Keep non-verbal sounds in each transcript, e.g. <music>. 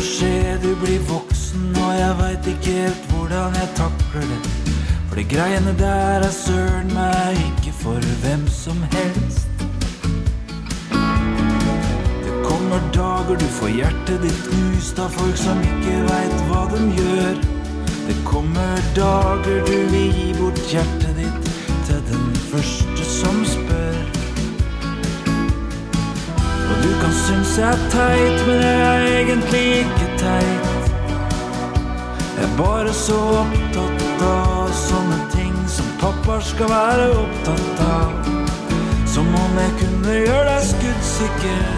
skje, du blir voksen, og jeg veit ikke helt hvordan jeg takler det. For de greiene der er søren meg ikke for hvem som helst. Det kommer dager du får hjertet ditt knust av folk som ikke veit hva de gjør. Det kommer dager du vil gi bort hjertet Synes jeg er teit, men jeg er egentlig ikke teit. Jeg er bare så opptatt av sånne ting som pappa skal være opptatt av. Som om jeg kunne gjøre deg skuddsikker.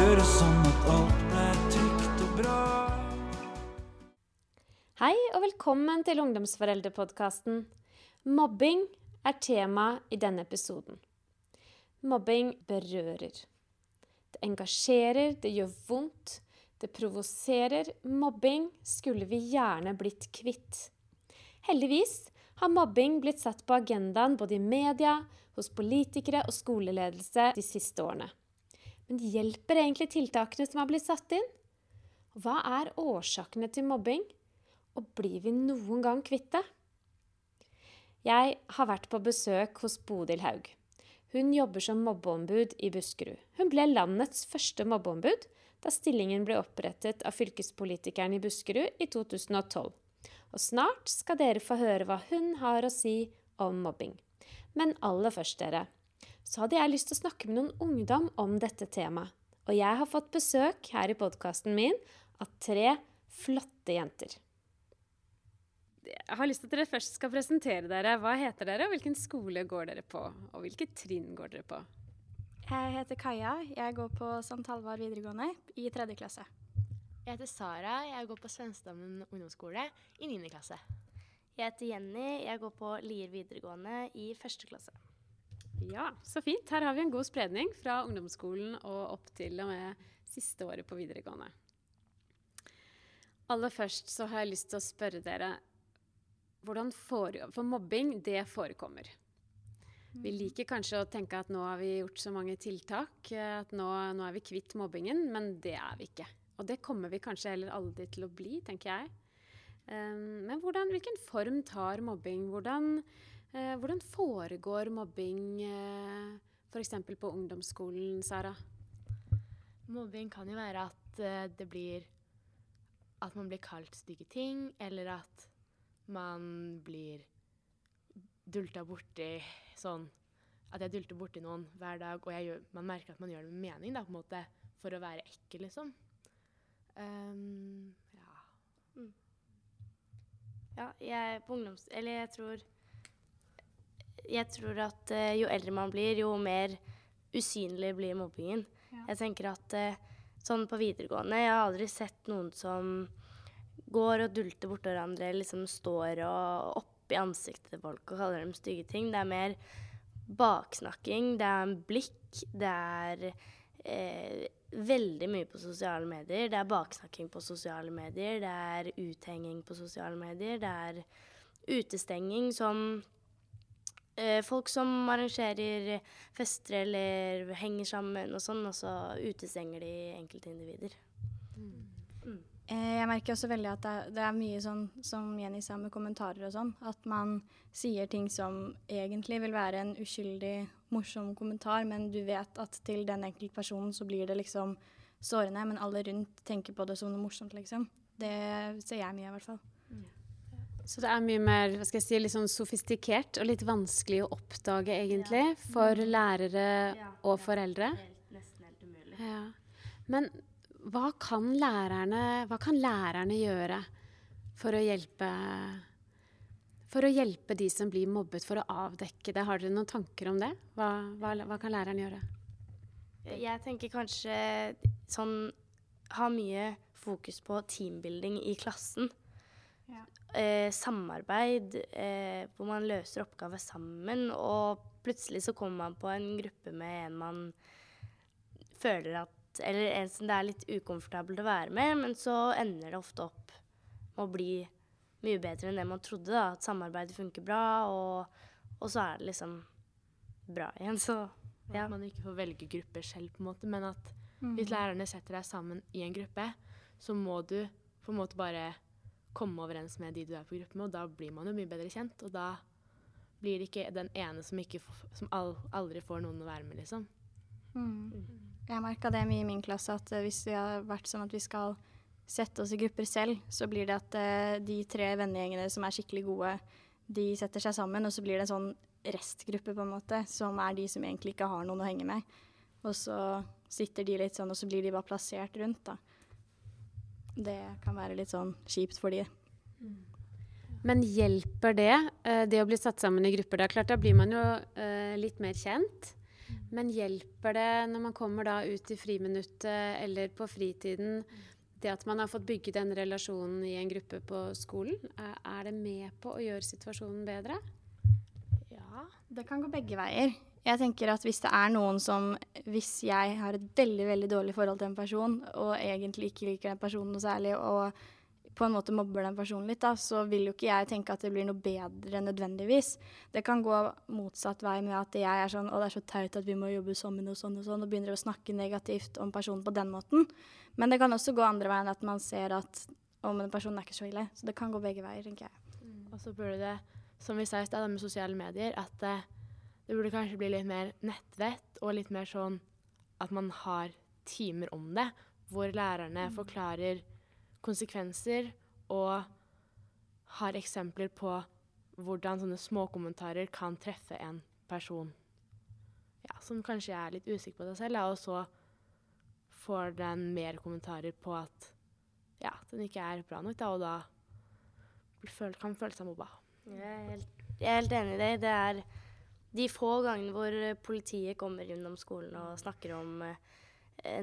Gjøre sånn at alt ble trygt og bra. Hei og velkommen til Ungdomsforeldrepodkasten. Mobbing er tema i denne episoden. Mobbing berører. Det engasjerer, det gjør vondt, det provoserer. Mobbing skulle vi gjerne blitt kvitt. Heldigvis har mobbing blitt satt på agendaen både i media, hos politikere og skoleledelse de siste årene. Men hjelper egentlig tiltakene som har blitt satt inn? Hva er årsakene til mobbing? Og blir vi noen gang kvitt det? Jeg har vært på besøk hos Bodil Haug. Hun jobber som mobbeombud i Buskerud. Hun ble landets første mobbeombud da stillingen ble opprettet av fylkespolitikeren i Buskerud i 2012. Og snart skal dere få høre hva hun har å si om mobbing. Men aller først, dere, så hadde jeg lyst til å snakke med noen ungdom om dette temaet. Og jeg har fått besøk her i podkasten min av tre flotte jenter. Jeg har lyst til at dere først skal presentere dere. Hva heter dere, og hvilken skole går dere på? Og hvilket trinn går dere på? Jeg heter Kaja. Jeg går på St. Halvard videregående i tredje klasse. Jeg heter Sara. Jeg går på Svenstammen ungdomsskole i 9. klasse. Jeg heter Jenny. Jeg går på Lier videregående i første klasse. Ja, så fint. Her har vi en god spredning fra ungdomsskolen og opp til og med siste året på videregående. Aller først så har jeg lyst til å spørre dere hvordan for, For mobbing, det forekommer. Vi liker kanskje å tenke at nå har vi gjort så mange tiltak, at nå, nå er vi kvitt mobbingen, men det er vi ikke. Og det kommer vi kanskje heller aldri til å bli, tenker jeg. Um, men hvordan, hvilken form tar mobbing? Hvordan, uh, hvordan foregår mobbing uh, f.eks. på ungdomsskolen, Sara? Mobbing kan jo være at det blir At man blir kalt stygge ting, eller at man blir dulta borti sånn At jeg dulter borti noen hver dag, og gjør, man merker at man gjør det med mening, da, på en måte, for å være ekkel, liksom. Um, ja. Mm. Ja, jeg på ungdoms... Eller jeg tror Jeg tror at uh, jo eldre man blir, jo mer usynlig blir mobbingen. Ja. Jeg tenker at uh, sånn på videregående Jeg har aldri sett noen som går og dulter borti hverandre, liksom står og oppi ansiktet til folk og kaller dem stygge ting. Det er mer baksnakking, det er blikk, det er eh, veldig mye på sosiale medier. Det er baksnakking på sosiale medier, det er uthenging på sosiale medier, det er utestenging som eh, Folk som arrangerer fester eller henger sammen og sånn, og så utestenger de enkeltindivider. Mm. Eh, jeg merker også veldig at det er, det er, mye sånn som Jenny sa med kommentarer og sånn, at man sier ting som egentlig vil være en uskyldig, morsom kommentar, men du vet at til den enkelte personen så blir det liksom sårende, men alle rundt tenker på det som noe morsomt, liksom. Det ser jeg mye i hvert fall. Så det er mye mer hva skal jeg si, litt sånn sofistikert og litt vanskelig å oppdage, egentlig, for lærere og foreldre? Ja, Nesten helt umulig. Ja. Men hva kan, lærerne, hva kan lærerne gjøre for å hjelpe for å hjelpe de som blir mobbet, for å avdekke det? Har dere noen tanker om det? Hva, hva, hva kan læreren gjøre? Jeg tenker kanskje sånn Ha mye fokus på teambuilding i klassen. Ja. Eh, samarbeid, eh, hvor man løser oppgaver sammen. Og plutselig så kommer man på en gruppe med en man føler at eller en som det er litt ukomfortabelt å være med, men så ender det ofte opp med å bli mye bedre enn det man trodde. da, At samarbeidet funker bra, og, og så er det liksom bra igjen. Så ja. At man ikke får velge grupper selv, på en måte, men at Hvis lærerne setter deg sammen i en gruppe, så må du på en måte bare komme overens med de du er på gruppe med, og da blir man jo mye bedre kjent. Og da blir det ikke den ene som, ikke som aldri får noen å være med, liksom. Mm. Jeg merka det mye i min klasse, at uh, hvis vi har vært sånn at vi skal sette oss i grupper selv, så blir det at uh, de tre vennegjengene som er skikkelig gode, de setter seg sammen, og så blir det en sånn restgruppe, på en måte, som er de som egentlig ikke har noen å henge med. Og så sitter de litt sånn, og så blir de bare plassert rundt, da. Det kan være litt sånn kjipt for de. Men hjelper det, eh, det å bli satt sammen i grupper? Det er klart, Da blir man jo litt mer kjent. Men hjelper det når man kommer da ut i friminuttet eller på fritiden, det at man har fått bygge den relasjonen i en gruppe på skolen? Er, det med på å gjøre situasjonen bedre? Ja, det kan gå begge veier. Jeg tenker at hvis det er noen som Hvis jeg har et veldig veldig dårlig forhold til en person, og egentlig ikke liker den personen noe særlig, og på en måte mobber den personen litt, da, så vil jo ikke jeg tenke at det blir noe bedre nødvendigvis. Det kan gå motsatt vei med at jeg er sånn Å, det er så teit at vi må jobbe sammen og sånn og sånn, og begynner å snakke negativt om personen på den måten. Men det kan også gå andre veien, at man ser at om en person er ikke så ille. Så det kan gå begge veier, tenker jeg. Mm. Og så burde det, som vi sa i stad med sosiale medier, at uh, det burde kanskje bli litt mer nettvett og litt mer sånn at man har timer om det, hvor lærerne mm. forklarer konsekvenser og har eksempler på hvordan sånne småkommentarer kan treffe en person ja, som kanskje er litt usikker på seg selv, og så får den mer kommentarer på at ja, den ikke er bra nok, da, og da kan føle seg mobba. Jeg er, helt, jeg er helt enig i deg. Det er de få gangene hvor politiet kommer innom skolen og snakker om eh,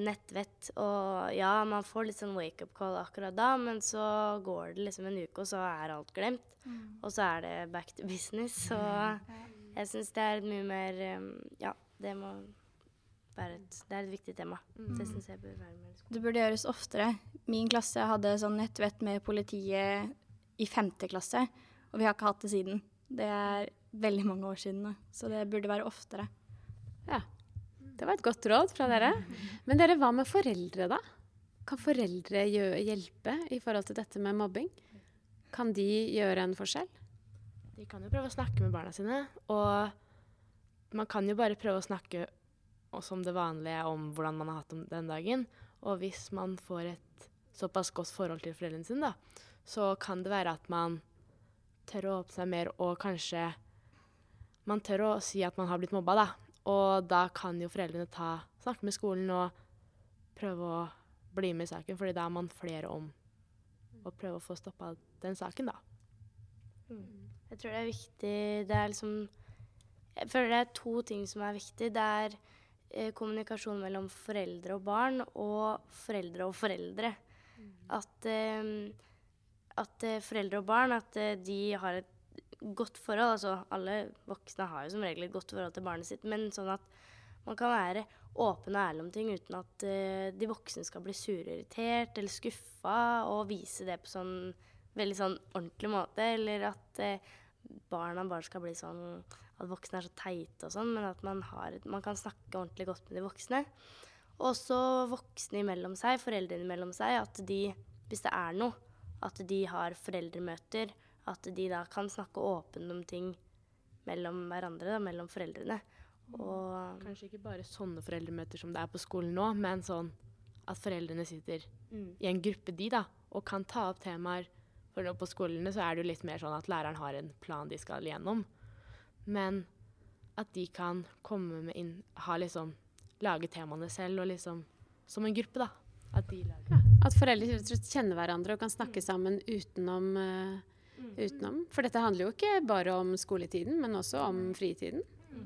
nettvett. Og ja, man får litt sånn wake-up call akkurat da, men så går det liksom en uke, og så er alt glemt. Mm. Og så er det back to business. Så jeg syns det er mye mer um, Ja, det må være et, det er et viktig tema. Mm. Det syns jeg bør være med. Det burde gjøres oftere. Min klasse hadde sånn nettvett med politiet i femte klasse, og vi har ikke hatt det siden. Det er veldig mange år siden da. så det burde være oftere. Ja. Det var et godt råd fra dere. Men dere, hva med foreldre, da? Kan foreldre hjelpe i forhold til dette med mobbing? Kan de gjøre en forskjell? De kan jo prøve å snakke med barna sine. Og man kan jo bare prøve å snakke som det vanlige om hvordan man har hatt det den dagen. Og hvis man får et såpass godt forhold til foreldrene sine, da, så kan det være at man tør å åpne seg mer og kanskje man tør å si at man har blitt mobba, da. Og da kan jo foreldrene ta, snakke med skolen og prøve å bli med i saken, fordi da er man flere om å prøve å få stoppa den saken, da. Mm. Jeg tror det er viktig Det er liksom Jeg føler det er to ting som er viktig. Det er eh, kommunikasjon mellom foreldre og barn, og foreldre og foreldre. Mm. At, eh, at eh, foreldre og barn at eh, de har et godt forhold. Altså alle voksne har jo som regel et godt forhold til barnet sitt, men sånn at man kan være åpen og ærlig om ting uten at uh, de voksne skal bli sure, irritert eller skuffa, og vise det på sånn veldig sånn ordentlig måte. Eller at uh, barna bare skal bli sånn at voksne er så teite og sånn, men at man, har, man kan snakke ordentlig godt med de voksne. Og også voksne imellom seg, foreldrene imellom seg, at de, hvis det er noe, at de har foreldremøter at de da kan snakke åpent om ting mellom hverandre, da, mellom foreldrene. Og Kanskje ikke bare sånne foreldremøter som det er på skolen nå, men sånn at foreldrene sitter mm. i en gruppe, de, da, og kan ta opp temaer. For nå på skolene så er det jo litt mer sånn at læreren har en plan de skal gjennom. Men at de kan komme med inn Ha liksom Lage temaene selv og liksom Som en gruppe, da. At de lager ja, At foreldre kjenner hverandre og kan snakke sammen utenom uh utenom. For dette handler jo ikke bare om skoletiden, men også om fritiden.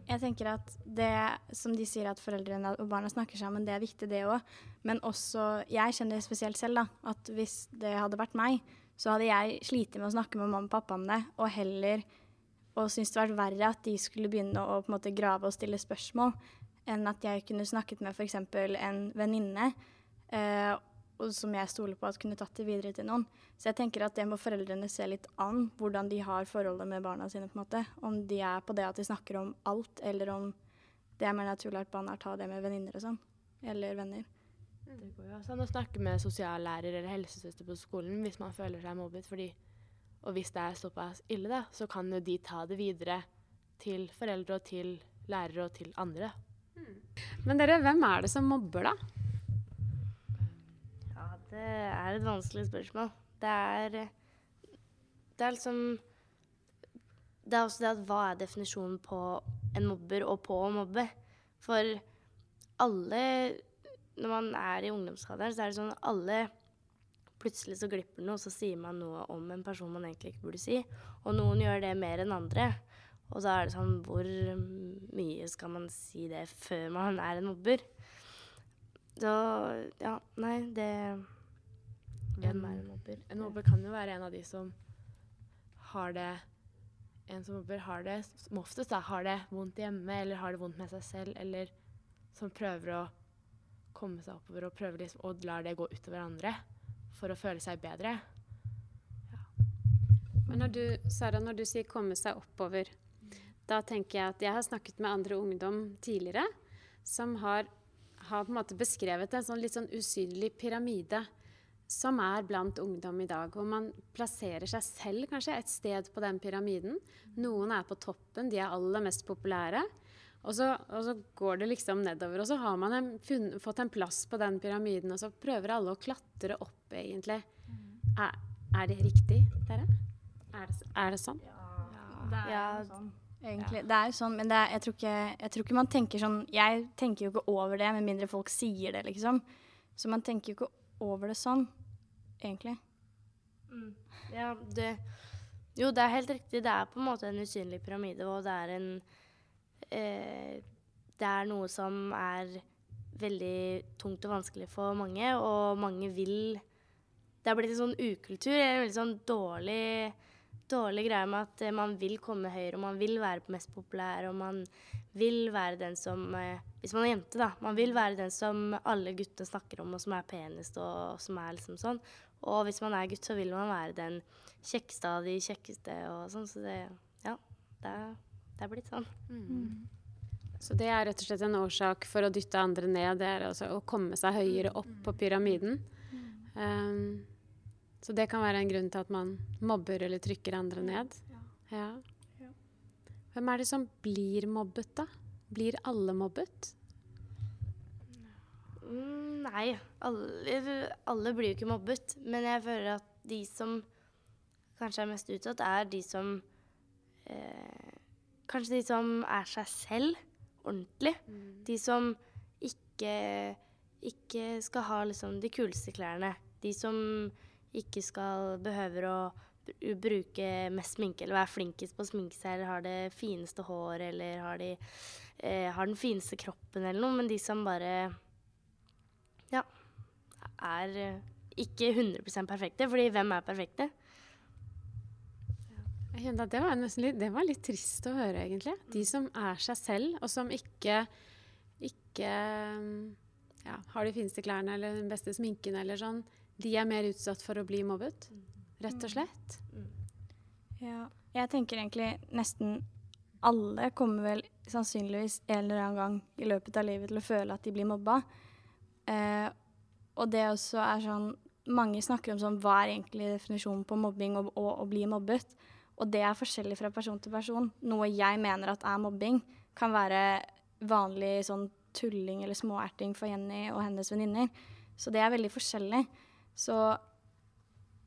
Jeg tenker at det som de sier at foreldrene og barna snakker sammen, det er viktig det òg. Men også Jeg kjenner det spesielt selv, da. At hvis det hadde vært meg, så hadde jeg slitt med å snakke med mamma og pappa om det, og heller og syntes det var verre at de skulle begynne å på en måte grave og stille spørsmål, enn at jeg kunne snakket med f.eks. en venninne. Eh, og som jeg stoler på at kunne tatt det videre til noen. Så jeg tenker at det må foreldrene se litt an, hvordan de har forholdet med barna sine. på en måte. Om de er på det at de snakker om alt, eller om det er mer naturlig at barna tar det med venninner og sånn. Eller venner. Det går jo også an å snakke med sosiallærer eller helsesøster på skolen hvis man føler seg mobbet. Fordi, og hvis det er såpass ille, da, så kan jo de ta det videre til foreldre og til lærere og til andre. Men dere, hvem er det som mobber, da? Det er et vanskelig spørsmål. Det er Det er liksom Det er også det at hva er definisjonen på en mobber og på å mobbe? For alle Når man er i ungdomsalderen, så er det sånn at alle Plutselig så glipper noe, og så sier man noe om en person man egentlig ikke burde si. Og noen gjør det mer enn andre. Og da er det sånn Hvor mye skal man si det før man er en mobber? Så ja, nei, det Hvem er en mobber? En mobber kan jo være en av de som har det En som mobber har det som oftest da, har det vondt hjemme, eller har det vondt med seg selv, eller som prøver å komme seg oppover og prøver liksom, og lar det gå utover andre for å føle seg bedre. Men når du, Sara, når du sier 'komme seg oppover', da tenker jeg at jeg har snakket med andre ungdom tidligere som har, har på en måte beskrevet en sånn litt sånn usynlig pyramide som er blant ungdom i dag. Og man plasserer seg selv kanskje et sted på den pyramiden. Noen er på toppen, de er aller mest populære. Og så, og så går det liksom nedover. Og så har man en, funn, fått en plass på den pyramiden, og så prøver alle å klatre opp, egentlig. Er, er det riktig, dere? Er det, er det sånn? Det er Ja, sånn. Egentlig. Det er jo sånn, men det er, jeg, tror ikke, jeg tror ikke man tenker sånn Jeg tenker jo ikke over det, med mindre folk sier det, liksom. Så man tenker jo ikke over det sånn, egentlig. Ja, det Jo, det er helt riktig. Det er på en måte en usynlig pyramide, og det er en eh, Det er noe som er veldig tungt og vanskelig for mange, og mange vil Det har blitt en sånn ukultur, en veldig sånn dårlig dårlig greie med at eh, man vil komme høyere, og man vil være mest populær, og man vil være den som eh, Hvis man er jente, da. Man vil være den som alle guttene snakker om, og som er penest, og som er liksom sånn. Og hvis man er gutt, så vil man være den kjekkeste av de kjekkeste og sånn. Så det Ja. Det er, det er blitt sånn. Så det er rett og slett en årsak for å dytte andre ned, det er altså å komme seg høyere opp på pyramiden. Um, så det kan være en grunn til at man mobber eller trykker andre ned. Ja. Hvem er det som blir mobbet, da? Blir alle mobbet? Mm, nei, alle, alle blir jo ikke mobbet. Men jeg føler at de som kanskje er mest utsatt, er de som eh, Kanskje de som er seg selv ordentlig. De som ikke, ikke skal ha liksom de kuleste klærne. De som ikke skal behøver å bruke mest sminke eller være flinkest på å sminke seg eller har det fineste håret eller har, de, eh, har den fineste kroppen eller noe. Men de som bare er eh, ikke 100% perfekte. Fordi hvem er perfekte? Jeg kjente at det var, litt, det var litt trist å høre, egentlig. De som er seg selv, og som ikke, ikke um, ja, har de fineste klærne eller den beste sminken eller sånn, de er mer utsatt for å bli mobbet. Rett og slett. Ja, jeg tenker egentlig nesten alle kommer vel sannsynligvis en eller annen gang i løpet av livet til å føle at de blir mobba. Eh, og det også er sånn Mange snakker om sånn hva er egentlig definisjonen på mobbing og, å bli mobbet. Og det er forskjellig fra person til person. Noe jeg mener at er mobbing, kan være vanlig sånn tulling eller småerting for Jenny og hennes venninner. Så det er veldig forskjellig. Så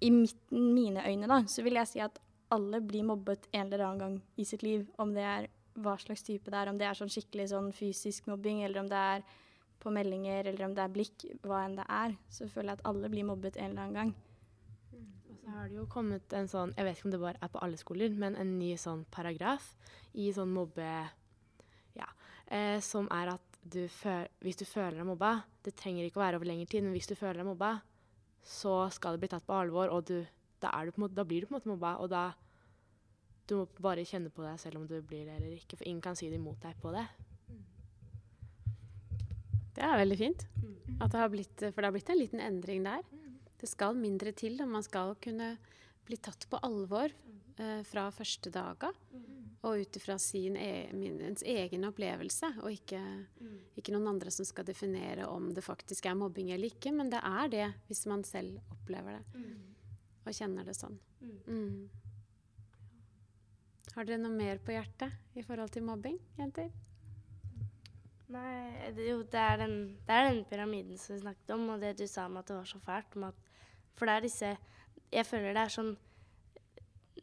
i mitt, mine øyne da, så vil jeg si at alle blir mobbet en eller annen gang i sitt liv. Om det er hva slags type det er, om det er sånn skikkelig sånn fysisk mobbing, eller om det er på meldinger, eller om det er blikk, hva enn det er. Så føler jeg at alle blir mobbet en eller annen gang. Og så har det jo kommet en sånn, jeg vet ikke om det bare er på alle skoler, men en ny sånn paragraf i sånn mobbe... Ja, eh, som er at du føl, hvis du føler deg mobba, det trenger ikke å være over lengre tid, men hvis du føler deg mobba, så skal det bli tatt på alvor, og du, da, du måte, da blir du på en måte mobba, og da du må bare kjenne på deg selv om du blir det eller ikke, for ingen kan si det imot deg på det. Det er veldig fint. At det har blitt, for det har blitt en liten endring der. Det skal mindre til, og man skal kunne bli tatt på alvor eh, fra første daga. Og ut ifra sin e ens egen opplevelse, og ikke, mm. ikke, noen andre som skal definere om det faktisk er mobbing eller ikke. Men det er det hvis man selv opplever det mm. og kjenner det sånn. Mm. mm. Har dere noe mer på hjertet i forhold til mobbing, jenter? Nei, det, jo, det er, den, det er den pyramiden som vi snakket om, og det du sa om at det var så fælt. At, for det er disse Jeg føler det er sånn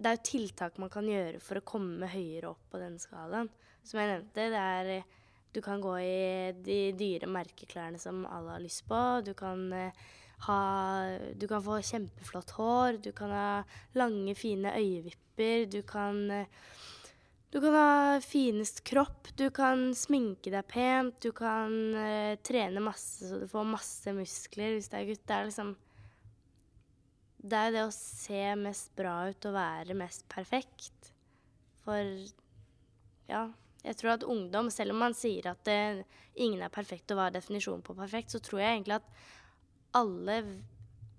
det er jo tiltak man kan gjøre for å komme høyere opp på den skalaen. Som jeg nevnte, det er Du kan gå i de dyre merkeklærne som alle har lyst på. Du kan eh, ha Du kan få kjempeflott hår. Du kan ha lange, fine øyevipper. Du kan eh, du kan ha finest kropp, du kan sminke deg pent, du kan uh, trene masse så du får masse muskler hvis det er gutt. Det er liksom det er jo det å se mest bra ut og være mest perfekt. For ja, jeg tror at ungdom, selv om man sier at det, ingen er perfekt og hva er definisjonen på perfekt, så tror jeg egentlig at alle,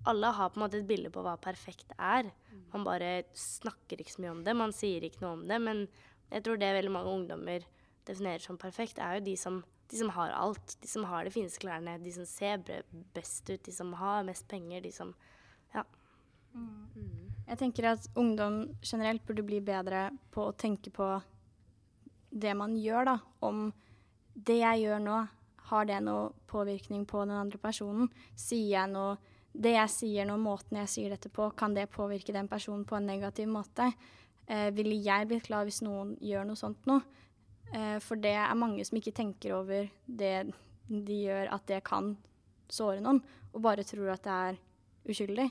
alle har på en måte et bilde på hva perfekt er. Man bare snakker ikke så mye om det, man sier ikke noe om det. Men jeg tror det veldig mange ungdommer definerer som perfekt, er jo de som, de som har alt. De som har de fineste klærne, de som ser best ut, de som har mest penger, de som Ja. Mm. Jeg tenker at ungdom generelt burde bli bedre på å tenke på det man gjør, da. Om det jeg gjør nå, har det noe påvirkning på den andre personen? Sier jeg noe Det jeg sier nå, måten jeg sier dette på, kan det påvirke den personen på en negativ måte? Eh, ville jeg blitt glad hvis noen gjør noe sånt nå? Eh, for det er mange som ikke tenker over det de gjør, at det kan såre noen, og bare tror at det er uskyldig.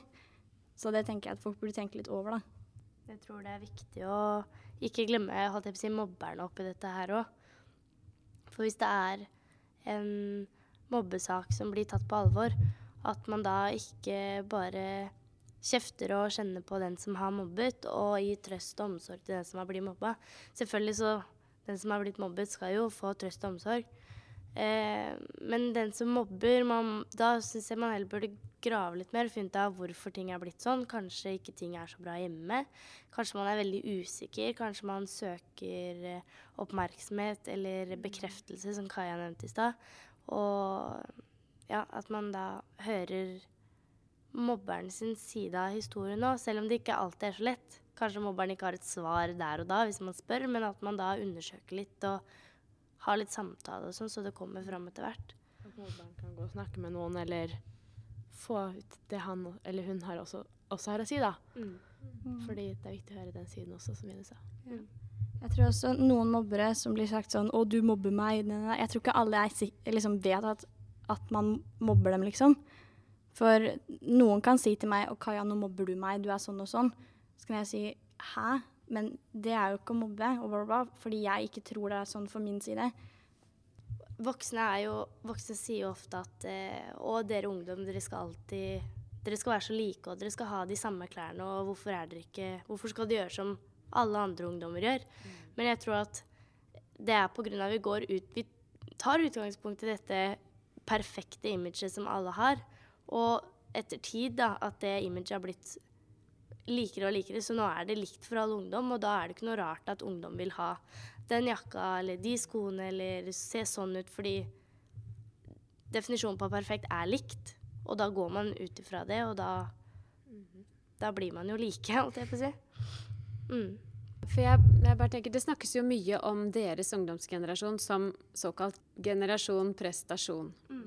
Så det tenker jeg at folk burde tenke litt over, da. Jeg tror det er viktig å ikke glemme holdt jeg på å si, mobberne oppi dette her òg. For hvis det er en mobbesak som blir tatt på alvor, at man da ikke bare kjefter og kjenner på den som har mobbet, og gir trøst og omsorg til den som har blitt mobba. Selvfølgelig så Den som har blitt mobbet, skal jo få trøst og omsorg. Eh, men den som mobber, man, da syns jeg man heller burde grave litt mer, funnet av hvorfor ting er blitt sånn. Kanskje ikke ting er så bra hjemme. Kanskje man er veldig usikker. Kanskje man søker eh, oppmerksomhet eller bekreftelse, som Kaja nevnte i stad. Og ja, at man da hører mobberen sin side av historien òg, selv om det ikke alltid er så lett. Kanskje mobberen ikke har et svar der og da hvis man spør, men at man da undersøker litt og har litt samtale og sånn, så det kommer fram etter hvert. At mobberen kan gå og snakke med noen, eller få ut det han eller hun har også, også har å si, da. Mm. Fordi det er viktig å høre den siden også, som Ine sa. Ja. Jeg tror også noen mobbere som blir sagt sånn 'Å, du mobber meg'. Jeg tror ikke alle liksom vet at, at, man mobber dem, liksom. For noen kan si til meg 'Å, Kaja, nå mobber du meg. Du er sånn og sånn'. Så kan jeg si 'Hæ? Men det er jo ikke å mobbe', og bla, bla, fordi jeg ikke tror det er sånn for min side. Voksne, jo, voksne sier jo ofte at eh, Å, dere ungdom, dere skal alltid Dere skal være så like, og dere skal ha de samme klærne, og hvorfor er dere ikke Hvorfor skal dere gjøre som alle andre ungdommer gjør? Mm. Men jeg tror at det er på grunn av vi går ut Vi tar utgangspunkt i dette perfekte imaget som alle har. Og etter tid, da, at det imaget har blitt likere og likere, så nå er det likt for all ungdom, og da er det ikke noe rart at ungdom vil ha den jakka eller de skoene eller se sånn ut, fordi definisjonen på perfekt er likt. Og da går man ut ifra det, og da, mm da blir man jo like, <laughs> holdt jeg på å si. Mm. For jeg, jeg, bare tenker, Det snakkes jo mye om deres ungdomsgenerasjon som såkalt generasjon prestasjon. Mm.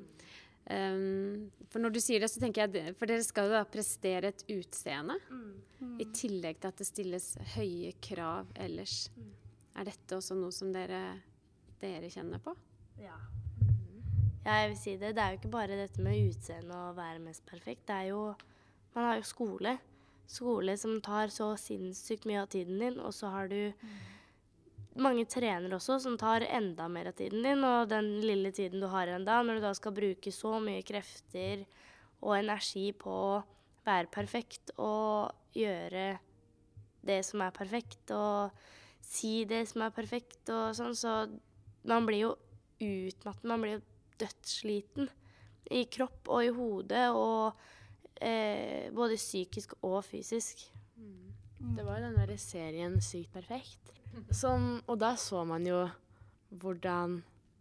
Um, for når du sier det, så tenker jeg For dere skal jo da prestere et utseende. Mm. I tillegg til at det stilles høye krav ellers. Mm. Er dette også noe som dere, dere kjenner på? Ja. ja. jeg vil si det. Det er jo ikke bare dette med utseende og være mest perfekt. Det er jo Man har jo skole. Skole som tar så sinnssykt mye av tiden din, og så har du mm. Mange trenere også som tar enda mer av tiden din, og den lille tiden du har igjen da, når du da skal bruke så mye krefter og energi på å være perfekt og gjøre det som er perfekt, og si det som er perfekt og sånn, så man blir jo utmattet. Man blir jo dødssliten i kropp og i hodet, og eh, både psykisk og fysisk. Mm. Det var jo den derre serien Sykt perfekt. Sånn, og da så man jo hvordan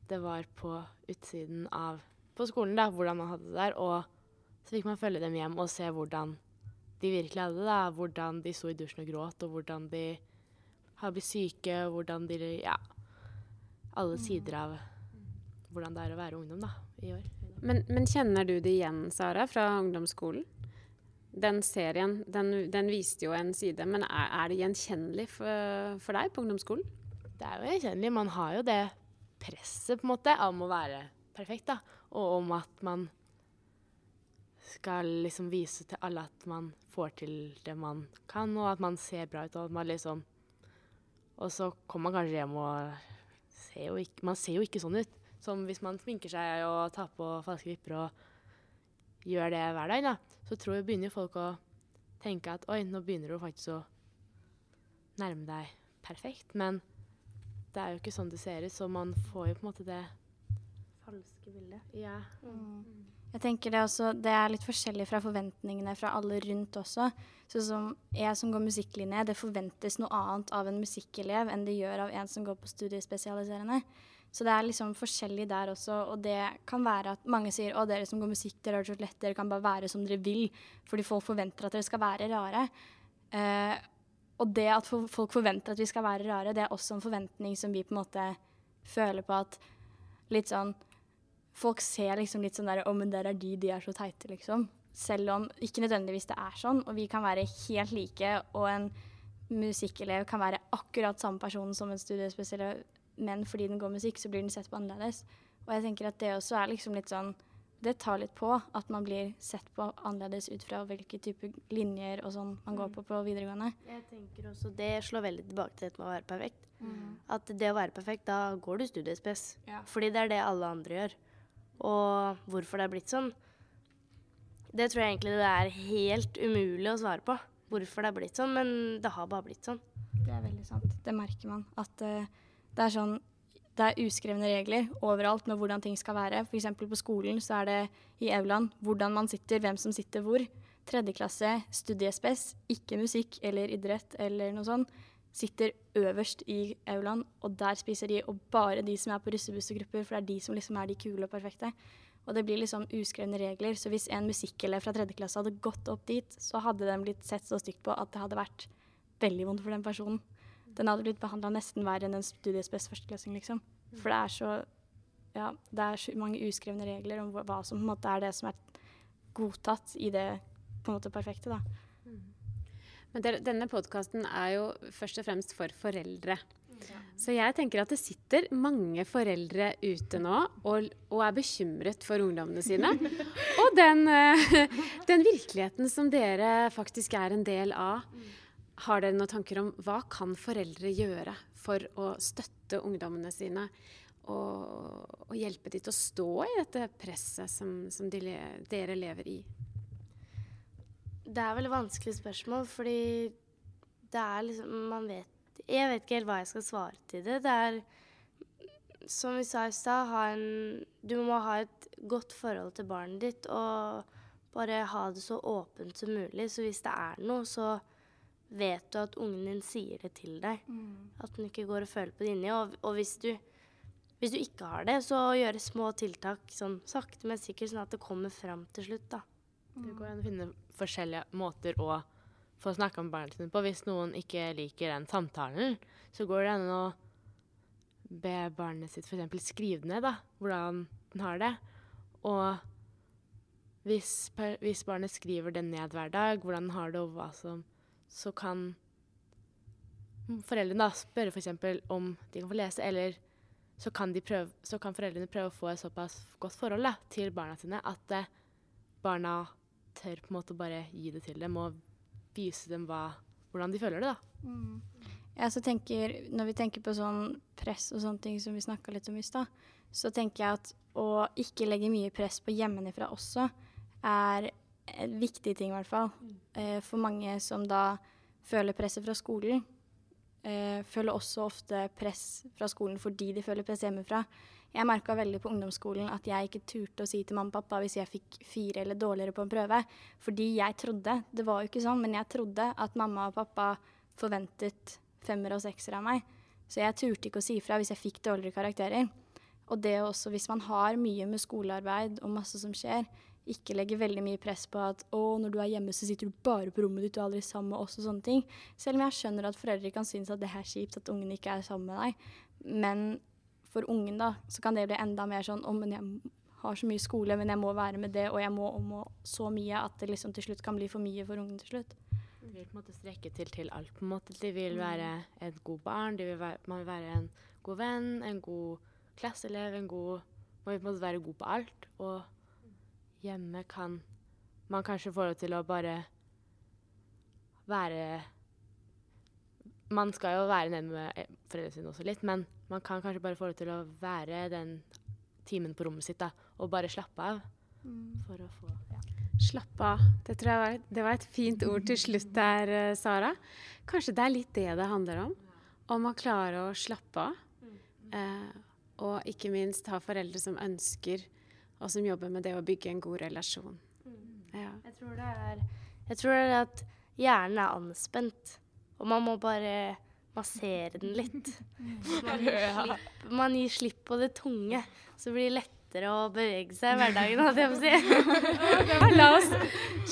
det var på utsiden av på skolen, da, hvordan man hadde det der. Og så fikk man følge dem hjem og se hvordan de virkelig hadde det. da, Hvordan de sto i dusjen og gråt, og hvordan de har blitt syke, hvordan de Ja. Alle sider av hvordan det er å være ungdom da, i år. Men, men kjenner du det igjen, Sara, fra ungdomsskolen? Den serien, den, den viste jo en side, men er, er det gjenkjennelig for, for deg på ungdomsskolen? Det er jo gjenkjennelig. Man har jo det presset på en måte om å være perfekt, da. Og om at man skal liksom vise til alle at man får til det man kan, og at man ser bra ut, og liksom Og så kommer man kanskje hjem og ser ikke Man ser jo ikke sånn ut. Som hvis man sminker seg og tar på falske vipper og gjør det hver dag, da, så tror jeg begynner folk å tenke at oi, nå begynner du faktisk å nærme deg perfekt. Men det er jo ikke sånn det ser ut, så man får jo på en måte det falske bildet. Ja. Mm. Jeg tenker det, også, det er litt forskjellig fra forventningene fra alle rundt også. Så som jeg som går musikklinje, det forventes noe annet av en musikkelev enn det gjør av en som går på studiespesialiserende. Så det er liksom forskjellig der også, og det kan være at mange sier å dere som går musikk, dere har det så lett, dere kan bare være som dere vil, fordi folk forventer at dere skal være rare. Uh, og det at folk forventer at vi skal være rare, det er også en forventning som vi på en måte føler på at litt sånn Folk ser liksom litt sånn der Å, men der er de, de er så teite, liksom. Selv om ikke nødvendigvis det er sånn, og vi kan være helt like, og en musikkelev kan være akkurat samme person som en studiespesiell, men fordi den går musikk, så blir den sett på annerledes. Og jeg tenker at det også er liksom litt sånn det tar litt på at man blir sett på annerledes ut fra hvilke typer linjer og sånn man går på på videregående. Jeg tenker også Det slår veldig tilbake til dette med å være perfekt. Mm. At det å være perfekt, da går du studiespes. Ja. Fordi det er det alle andre gjør. Og hvorfor det er blitt sånn, det tror jeg egentlig det er helt umulig å svare på. Hvorfor det er blitt sånn, men det har bare blitt sånn. Det er veldig sant. Det merker man. At uh, det er sånn det er uskrevne regler overalt med hvordan ting skal være. F.eks. på skolen så er det i aulaen hvordan man sitter, hvem som sitter hvor. Tredje klasse, studiespes, ikke musikk eller idrett eller noe sånt, sitter øverst i aulaen, og der spiser de, og bare de som er på russebussegrupper, for det er de som liksom er de kule og perfekte. Og det blir liksom uskrevne regler, så hvis en musikkelev fra tredje klasse hadde gått opp dit, så hadde de blitt sett så stygt på at det hadde vært veldig vondt for den personen den hadde blitt behandla nesten verre enn en studiespes førsteklassing, liksom. For det er så ja, det er så mange uskrevne regler om hva som på en måte er det som er godtatt i det på en måte perfekte, da. Men der, denne podkasten er jo først og fremst for foreldre. Så jeg tenker at det sitter mange foreldre ute nå og, og er bekymret for ungdommene sine. <laughs> og den, uh, <laughs> den, virkeligheten som dere faktisk er en del av. Har dere noen tanker om hva kan foreldre gjøre for å støtte ungdommene sine og, og hjelpe dem til å stå i dette presset som, som de, dere lever i? Det er veldig vanskelig spørsmål, fordi det er liksom Man vet Jeg vet ikke helt hva jeg skal svare til det. Det er som vi sa i stad, du må ha et godt forhold til barnet ditt og bare ha det så åpent som mulig. Så hvis det er noe, så vet du at ungen din sier det til deg. Mm. At den ikke går og føler på det inni. Og, og hvis, du, hvis, du, ikke har det, så gjøre små tiltak sånn sakte, men sikkert, sånn at det kommer fram til slutt. da. Mm. Det går an å finne forskjellige måter å få snakka med barna sine på. Hvis noen ikke liker den samtalen, så går det an å be barnet sitt f.eks. skrive ned da, hvordan den har det. Og hvis, hvis barnet skriver det ned hver dag, hvordan den har det, og hva som så kan foreldrene da spørre f.eks. om de kan få lese, eller så kan, prøve, så kan, foreldrene prøve å få et såpass godt forhold da, til barna sine at eh, barna tør på en måte bare gi det til dem og vise dem hva, hvordan de føler det. da. Mm. Ja, så tenker, Når vi tenker på sånn press og sånne ting som vi snakka litt om i stad, så tenker jeg at å ikke legge mye press på hjemmefra også er en viktig ting, i hvert fall. Eh, for mange som da føler presset fra skolen, eh, føler også ofte press fra skolen fordi de føler press hjemmefra. Jeg merka veldig på ungdomsskolen at jeg ikke turte å si til mamma og pappa hvis jeg fikk fire eller dårligere på en prøve. Fordi jeg trodde, det var jo ikke sånn, men jeg trodde at mamma og pappa forventet femmer og sekser av meg. Så jeg turte ikke å si fra hvis jeg fikk dårligere karakterer. Og det også hvis man har mye med skolearbeid og masse som skjer, ikke legge veldig mye press på at å, når du er hjemme, så sitter du bare på rommet ditt du er aldri sammen med oss og sånne ting. Selv om jeg skjønner at foreldre kan synes at det er kjipt at ungen ikke er sammen med deg. Men for ungen, da, så kan det bli enda mer sånn å, men jeg har så mye skole, men jeg må være med det, og jeg må, og så mye at det liksom til slutt kan bli for mye for ungen til slutt. De vil på en måte strekke til til alt. på en måte. De vil være et god barn, vil være, man vil være en god venn, en god klasseelev, en god Man vil på en måte være god på alt. Og hjemme kan man kanskje få lov til å bare være Man skal jo være nede med eh, foreldrene sine også litt, men man kan kanskje bare få lov til å være den timen på rommet sitt da, og bare slappe av. For å få ja. Slappe av. Det, tror jeg var, det var et fint ord til slutt der, eh, Sara. Kanskje det er litt det det handler om? Om å klare å slappe av. Eh, og ikke minst ha foreldre som ønsker, og som jobber med det å bygge en god relasjon. Ja. Jeg tror det er, jeg tror det er at hjernen er anspent, og man må bare massere den litt. Man gir slipp, man gir slipp på det tunge, så blir det lettere å bevege seg i hverdagen, hadde jeg på å si. La oss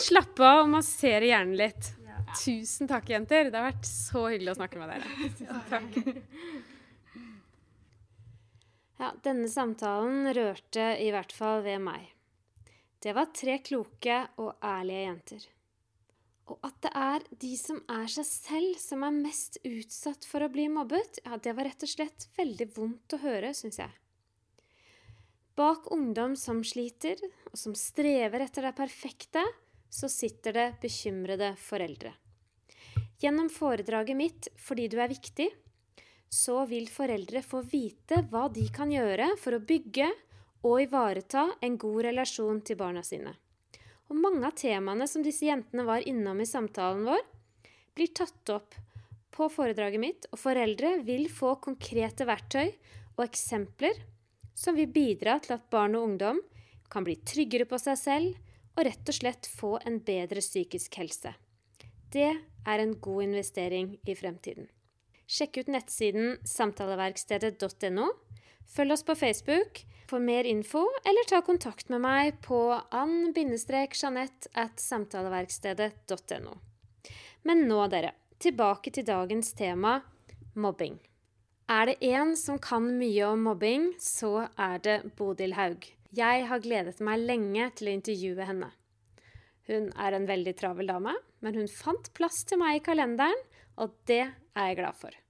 slappe av og massere hjernen litt. Tusen takk, jenter. Det har vært så hyggelig å snakke med dere. Tusen Takk. Ja, denne samtalen rørte i hvert fall ved meg. Det var tre kloke og ærlige jenter. Og at det er de som er seg selv, som er mest utsatt for å bli mobbet, ja, det var rett og slett veldig vondt å høre, syns jeg. Bak ungdom som sliter, og som strever etter det perfekte, så sitter det bekymrede foreldre. Gjennom foredraget mitt Fordi du er viktig, så vil foreldre få vite hva de kan gjøre for å bygge og ivareta en god relasjon til barna sine. Og mange av temaene som disse jentene var innom i samtalen vår, blir tatt opp på foredraget mitt, og foreldre vil få konkrete verktøy og eksempler som vil bidra til at barn og ungdom kan bli tryggere på seg selv og rett og slett få en bedre psykisk helse. Det er en god investering i fremtiden. Sjekk ut nettsiden samtaleverkstedet.no. Følg oss på Facebook for mer info, eller ta kontakt med meg på ann-jeanette at samtaleverkstedet.no. Men nå, dere, tilbake til dagens tema mobbing. Er det én som kan mye om mobbing, så er det Bodil Haug. Jeg har gledet meg lenge til å intervjue henne. Hun er en veldig travel dame, men hun fant plass til meg i kalenderen, og det er jeg glad for.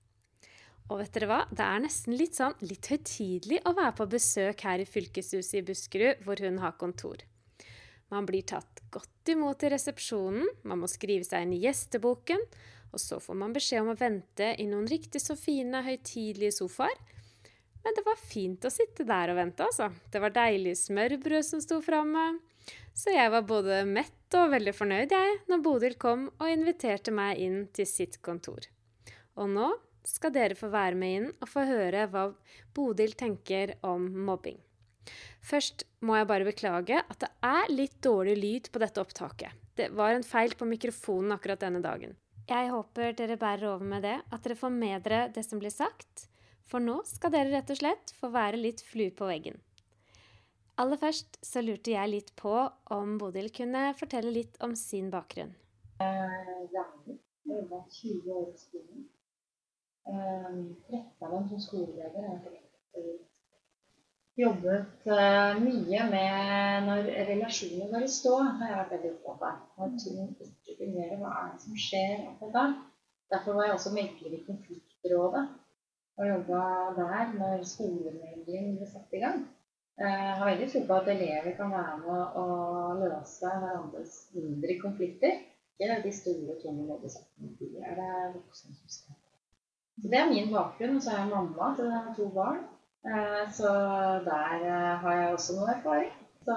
Og vet dere hva? Det er nesten litt sånn litt høytidelig å være på besøk her i fylkeshuset i Buskerud, hvor hun har kontor. Man blir tatt godt imot i resepsjonen, man må skrive seg inn i gjesteboken, og så får man beskjed om å vente i noen riktig så fine, høytidelige sofaer. Men det var fint å sitte der og vente, altså. Det var deilig smørbrød som sto framme. Så jeg var både mett og veldig fornøyd, jeg, når Bodil kom og inviterte meg inn til sitt kontor. Og nå skal dere få være med inn og få høre hva Bodil tenker om mobbing. Først må jeg bare beklage at det er litt dårlig lyd på dette opptaket. Det var en feil på mikrofonen akkurat denne dagen. Jeg håper dere bærer over med det, at dere får med dere det som blir sagt. For nå skal dere rett og slett få være litt flue på veggen. Aller først så lurte jeg litt på om Bodil kunne fortelle litt om sin bakgrunn. Eh, ja, jeg var 20 år i skolen. 13 av dem som skoleleder. har Jobbet uh, mye med når relasjoner går i stå, har jeg vært veldig opptatt av. Når ting ikke fungerer, hva er det som skjer akkurat da? Derfor var jeg også megler i konfliktrådet og jobba der når skolemegling ble satt i gang. Eh, jeg har veldig tro på at elever kan være med å løse hverandres mindre konflikter. Ikke de store, tunge mobbesakene. De er voksne som skal så Det er min bakgrunn. Og så er jeg mamma til to barn. Eh, så der eh, har jeg også noe erfaring. Så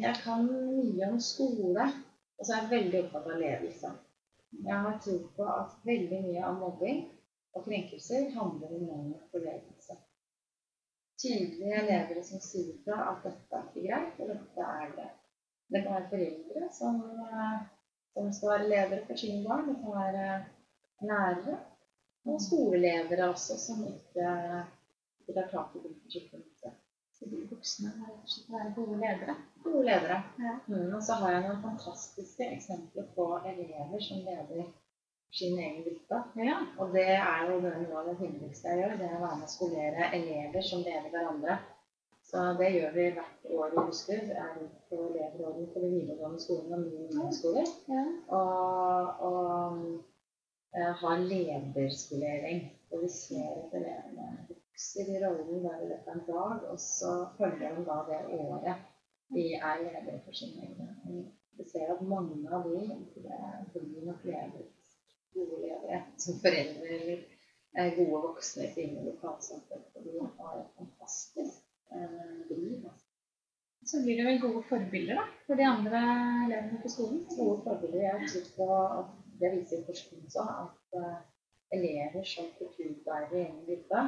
jeg kan mye om skole. Og så er jeg veldig opptatt av ledelse. Jeg har tro på at veldig mye av mobbing og krenkelser handler om mangel på ledelse. Tydelige ledere som sier fra at dette er ikke greit, og dette er det. Det kan være foreldre som, eh, som skal være ledere for sine barn. Det kan være lærere. Og skoleledere også, som ikke, ikke tar tak i på skikkelig. Så de voksne må rett og slett være gode ledere. Gode ledere. Ja. Mm, og så har jeg noen fantastiske eksempler på elever som leder sin egen gruppe. Ja. Og det er jo noe av det hyggeligste jeg gjør. Det er å være med å skolere elever som leder hverandre. Så det gjør vi hvert år i Buskerud. Jeg er på elevråden for de videregående skolene og mye ungdomsskoler. Ja. Og, og har lederskolering. Og vi ser at elevene vokser i rollen bare i løpet av en dag. Og så følger de da det året de er ledere for sine egne. Vi ser at mange av de blir nok ledet, gode ledere som foreldre eller eh, gode voksne i sine lokalsamfunn. Og de har et fantastisk eh, driv. altså. Så blir det vel gode forbilder da, for de andre elevene på skolen. gode forbilder. Jeg tror på at det viser forskning også, at eh, elever som kulturbærere i egen gruppe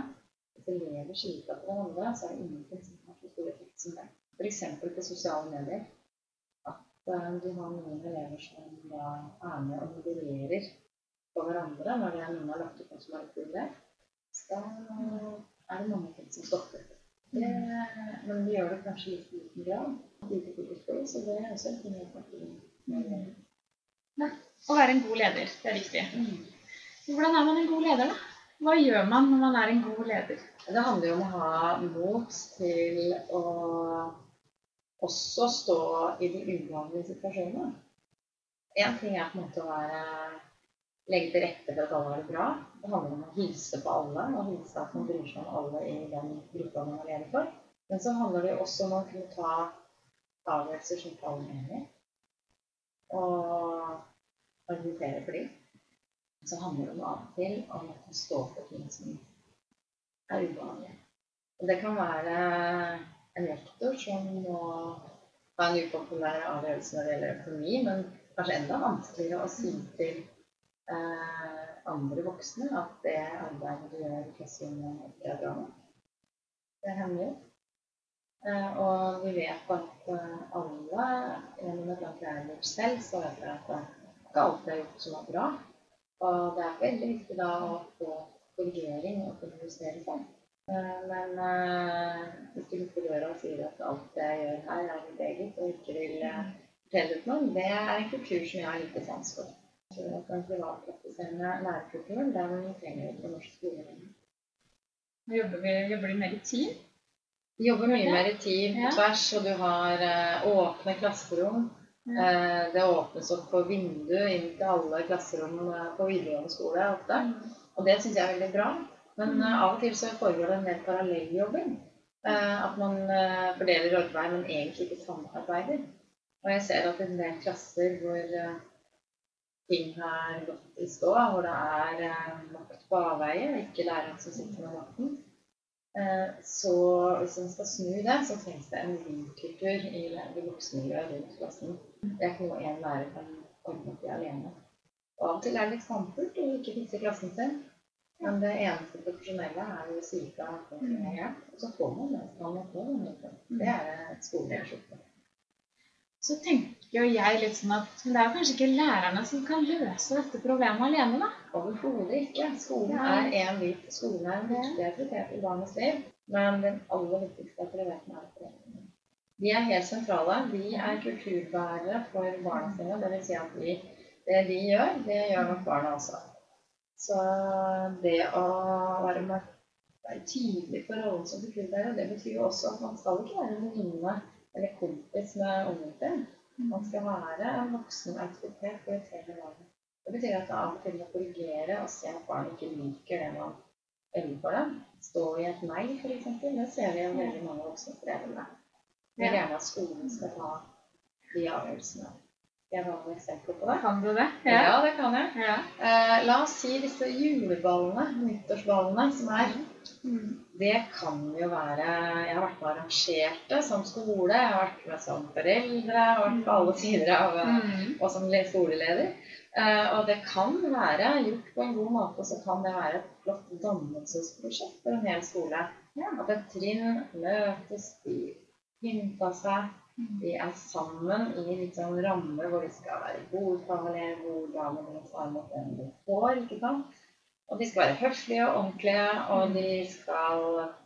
Hvis elever skiller fra hverandre, så er det ingenting som har så stor effekt som det. F.eks. på sosiale medier. At eh, du har noen elever som da er med og modererer på hverandre når det er noen har lagt ut noe som er. Så da er det mange ting som stopper. Det, men vi gjør det kanskje litt i liten grad. Lite så det er også en ting jeg kan Å være en god leder, det er viktig. Mm. Hvordan er man en god leder, da? Hva gjør man når man er en god leder? Det handler jo om å ha mot til å også stå i de uvanlige situasjonene. Én ting er på en måte å være legge til rette for at alle har det bra. Det handler om å hilse på alle, og hilse at man bryr seg om alle i den gruppa man lever for. Men så handler det også om å kunne ta avgjørelser som faller mener. og argumentere for dem. Så handler det om av og til om at man står for ting som er uvanlige. Og det kan være en rektor som må ta en upopulær avgjørelse når det gjelder økonomi, men kanskje enda vanskeligere å si til eh, andre voksne at det arbeidet du gjør i klasserommet, ikke er bra nok. Det hender jo. Uh, og vi vet at uh, alle gjennom et langt lærerliv selv, så vet vi at ikke jeg har gjort som er bra. Og det er veldig viktig da å få korrigering og kunne justere seg. Eh, Men eh, hvis du lukker døra og sier at alt jeg gjør her, er mitt eget, og ikke vil eh, fortelle det til noen, det er en kultur som jeg har lite sans for. At Den privatpraktiserende lærerkulturen, den trenger vi på norsk skole. lenger. Jobber, vi, jobber de mer i team? Vi jobber mye mer i team på tvers, og du har åpne klasserom. Eh, det åpnes opp for vindu inn til alle klasserom eh, på videregående skole ofte. Og det syns jeg er veldig bra. Men eh, av og til så foregår det en del parallelljobbing. Eh, at man fordeler arbeid, men egentlig ikke samarbeider. Og jeg ser at i en del klasser hvor ting har gått i stå, hvor det er makt på avveie, ikke læreren som sitter med makten, eh, så hvis man skal snu det, så trengs det en vi-kultur i voksenmiljøet rundt klassen. Det er ikke noe én lærer kan ordne opp i alene. Og av og til er det litt skamfullt å ikke fikse klassen sin. Men det eneste profesjonelle er jo å si fra at helt, og så får man det man må få. Det er et oppgave. Så tenker jeg litt sånn at det er kanskje ikke lærerne som kan løse dette problemet alene, da. Overhodet ikke. Skolen er en bit. Skolen er en viktig aktivitet i barnets liv. Men den aller viktigste aktiviteten er foreldrene. De er helt sentrale. De er kulturbærere for barna sine. Det vil si at de, det de gjør, det gjør nok barna også. Så det å være, med, være tydelig på rollen som kulturbærer, det betyr jo også at man skal ikke være en venninne eller kompis med ungen sin. Man skal være en voksen autoritet for et hele barnet. Det betyr at det av og til må korrigere og se at barn ikke liker det man ønsker for dem. Stå i et nei, f.eks. Det ser vi jo veldig mange voksne foreldre vil gjerne at skolen skal ta de avgjørelsene. Jeg har noen eksempler på det. Kan du det? Ja, det kan jeg. ja. Eh, la oss si disse juleballene, nyttårsballene, som er Det kan jo være Jeg har vært med og arrangert det som skole, jeg har vært med som foreldre, jeg har vært på alle sider av Mm. og som skoleleder. Eh, og det kan være gjort på en god måte, så kan det være et flott dannelsesprosjekt for en hel skole. At et trinn møtes, de pynter seg, de er sammen i en sånn rammer hvor de skal være bordfamilier, hvor damer de ta imot den de får, ikke sant. Og de skal være høflige og ordentlige, og de skal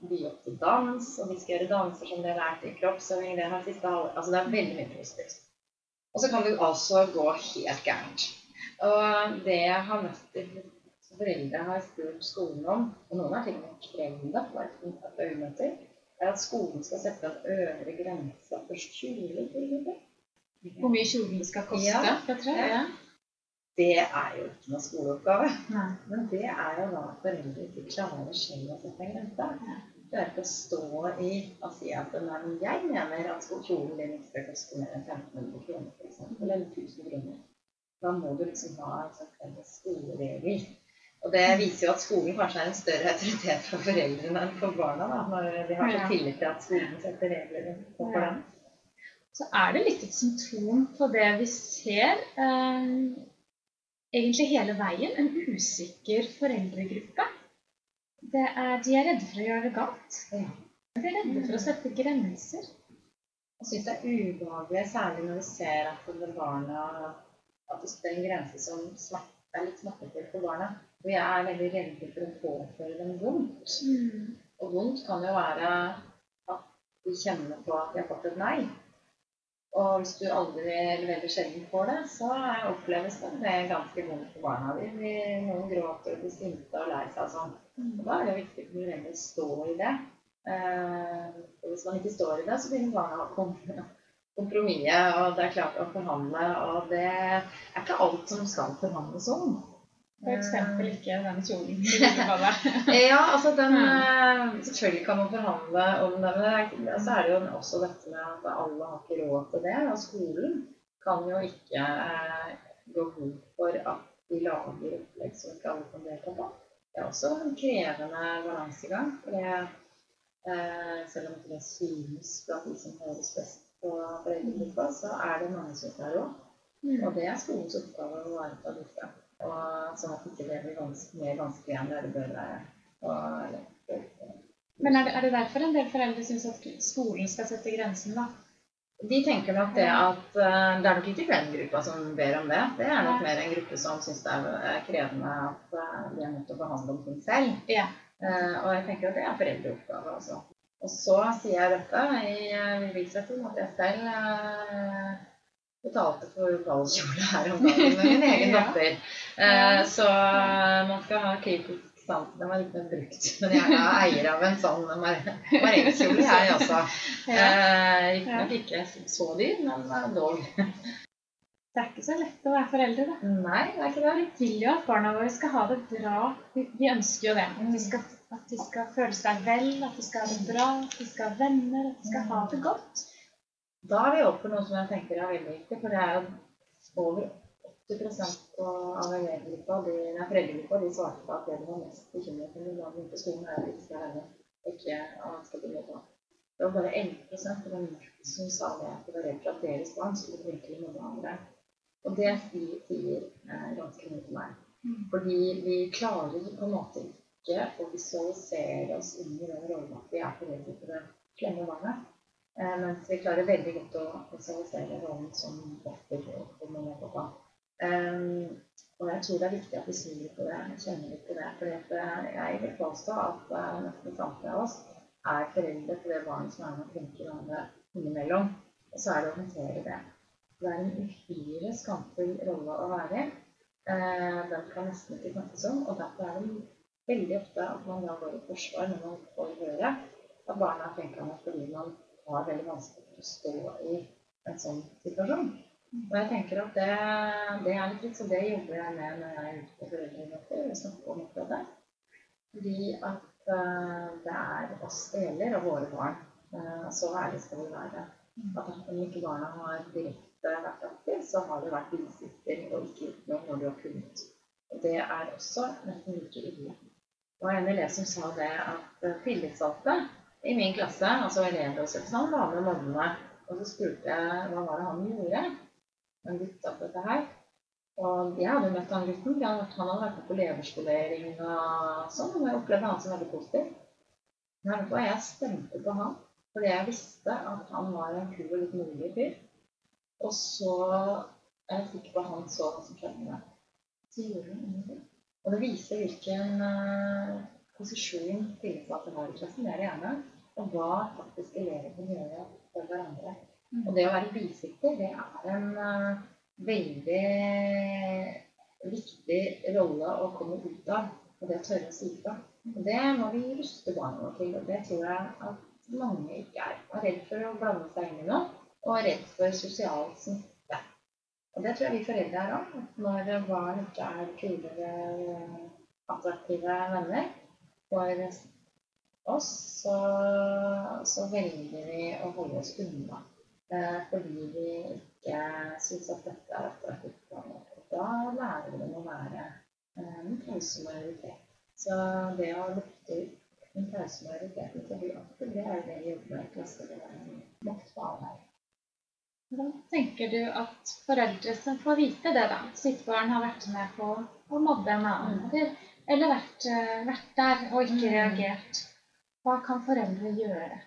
by opp til dans. Og de skal gjøre danser som de har lært i kroppsøving. Det, har siste halv... altså, det er veldig mye positivt. Og så kan det altså gå helt gærent. Og det jeg har møtt foreldre har spurt skolen om, og noen har til og med krevd det, på et er er at skolen skal sette en øvre grense for kjoler. Hvor mye kjolen skal koste? Ja, jeg tror ja. Det er jo ikke noe skoleoppgave. Nei. Men det er jo da at foreldre ikke klarer selv å sette en grense. Klarer ikke å stå i og si at nei, jeg mener at kjolen din ikke skal koste mer enn 1500 kroner, f.eks. Eller 1000 kroner. Da må du liksom ha en sånn skoleregel. Og det viser jo at skolen kanskje er en større autoritet for foreldrene enn for barna, da, når de har så tillit til at skolen setter regler for dem. Så er det litt et symptom på det vi ser. Eh, egentlig hele veien en usikker foreldregruppe. Er, de er redde for å gjøre det galt. De er redde for å sette grenser. Jeg syns det er ubehagelig, særlig når vi ser at barna at det er en grense som er litt smertefull for barna. Vi er veldig redde for å påføre dem vondt. Mm. Og vondt kan jo være at de kjenner på at de har fått et nei. Og hvis du aldri eller veldig sjelden får det, så oppleves det ganske vondt for barna. dine. noen gråter og blir sinte og lei seg og sånn. Mm. Og da er det viktig for foreldre å stå i det. Eh, og hvis man ikke står i det, så begynner barna å <laughs> kompromisse, og det er klart å forhandle. Og det er ikke alt som skal forhandles om. F.eks. ikke den kjolen. <laughs> ja, altså den eh, Selvfølgelig kan man forhandle om det, men så er det jo også dette med at alle har ikke råd til det. Og skolen kan jo ikke eh, gå god for at de lager opplegg som ikke alle kan delta på. Det er også en krevende balansegang. For det, eh, selv om det synes blant de som høres best på foreldregruppa, så er det mange som ikke har råd. Mm. Og det er skolens oppgave å ivareta dette. Og sånn at ikke det blir ganske, mer vanskelig enn det bør være. Og, Men er det, er det, derfor en del foreldre syns at skolen skal sette grensen, da? De tenker nok det at uh, Det er nok ikke den gruppa som ber om det. Det er nok mer en gruppe som syns det er krevende at uh, de er nødt til å behandle om ting selv. Ja. Uh, og jeg tenker at det er foreldreoppgave, altså. Og så sier jeg dette i uh, bevisretten at jeg selv betalte for ballkjole her om dagen med min egen <laughs> datter. Eh, så man skal ha kritisk sans. Den var ikke brukt, men jeg er eier av en sånn marengkjole, jeg også. Eh, Riktignok ikke så dyr, men dog. Det er ikke så lett å være foreldre, da. Nei, det er ikke det. Vi vil jo at barna våre skal ha det bra. Vi, vi ønsker jo det. At de, skal, at de, skal, føle seg vel, at de skal ha det bra, at de skal ha venner, at de skal ha det godt. Da er vi oppe på noe som jeg tenker er veldig viktig, for det er jo over 80 av elevgruppa, de, nei, foreldregruppa, de svarte på at det de var mest bekymret for da de begynte skolen, er at de skal være ikke skal begynne på. Det var bare 11 av dem som sa det at de var redd for at deres barn skulle virkelig mobbe andre. Og det sier eh, ganske mye til meg. Mm. Fordi vi klarer på en måte ikke å visualisere oss inn i den rollen at vi er foreldre for det klemme barnet. Eh, mens vi klarer veldig godt å visualisere rollen som offer og mamma. Um, og jeg tror det er viktig at vi snur litt på det, kjenner litt på det. For jeg vil påstå at uh, nesten samtlige av oss er foreldre til det barnet som er med og krenker hverandre innimellom. Og så er det å håndtere det. Det er en uhyre skamfull rolle å være i. Uh, den kan nesten ikke snakkes om. Og derfor er det veldig ofte at man da går i forsvar når man får høre at barna er krenkende fordi man har veldig vanskelig å stå i en sånn situasjon. Og jeg tenker at det, det er litt så det jobber jeg med når jeg er ute på foreldremøter og. Fordi at uh, det er oss det gjelder, og våre barn. Uh, så ærlig skal vi være. At om ikke barna har direkte vært aktive, så har det vært bisitter og ikke gjort noe når du har kunnet. Og det er også nesten like ille. Det var en elev som sa det at uh, tillitsvalgte i min klasse, altså elevrådsrepresentant, var med mobbene. Og så spurte jeg hva var det han gjorde, han gutta på dette her. Og jeg hadde møtt han gutten. Han hadde vært på leverskolering og sånn. Og jeg opplevde han som veldig positiv. Men jeg stemte på han fordi jeg visste at han var en kul og litt modig fyr. Og så jeg fikk på han så hva som skjedde med. Så gjorde han ingenting. Og det viser hvilken uh, posisjon tillitsvalgte har i klassen. Det er det ene. Og hva faktisk elever kan gjøre for hverandre. Mm. Og det å være bisitter, det er en uh, veldig viktig rolle å komme ut av. Og det å tørre å si fra. Og det må vi ruste barna til. Og det tror jeg at mange ikke er. Er redd for å blande seg inn i noe, og er redd for sosial smitte. Og det tror jeg vi foreldre er òg. Når barn ikke er kulere, attraktive venner for oss, så, så, velger vi å holde oss unna. Eh, fordi vi ikke syns at dette er attraktivt. noe. da lærer vi dem å være eh, en tause majoritet. Så det å lukte den tause majoriteten til å bli det er det vi jobber med i klasselederen. Makt på avveier. Da tenker du at foreldre som får vite det, da, sitt barn har vært med på å mobbe en annen, eller, vært, uh, vært, der og ikke mm. reagert, hva kan foreldre gjøre?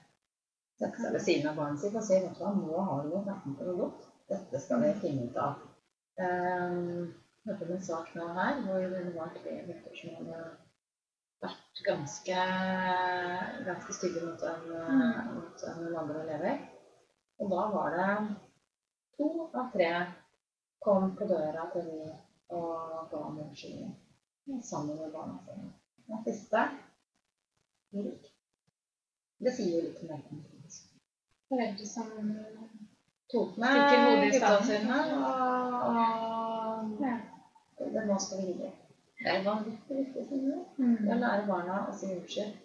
Sette seg ved siden av barnet sitt og si vet nå har du med på noe godt. Dette skal vi finne ut av. Um, hørte om en sak nå her hvor det var tre gutter som hadde vært ganske, ganske stygge mot, en, mm. en andre elever. Og da var det to av tre kom på døra til de og ga om unnskyldning sammen med barna sine. Den siste gikk. Det sier jo litt om det. Foreldre som tok med gutta sine og, og ja. det, Nå skal vi videre. Det er vanvittig viktig mm. å lære barna å si unnskyld.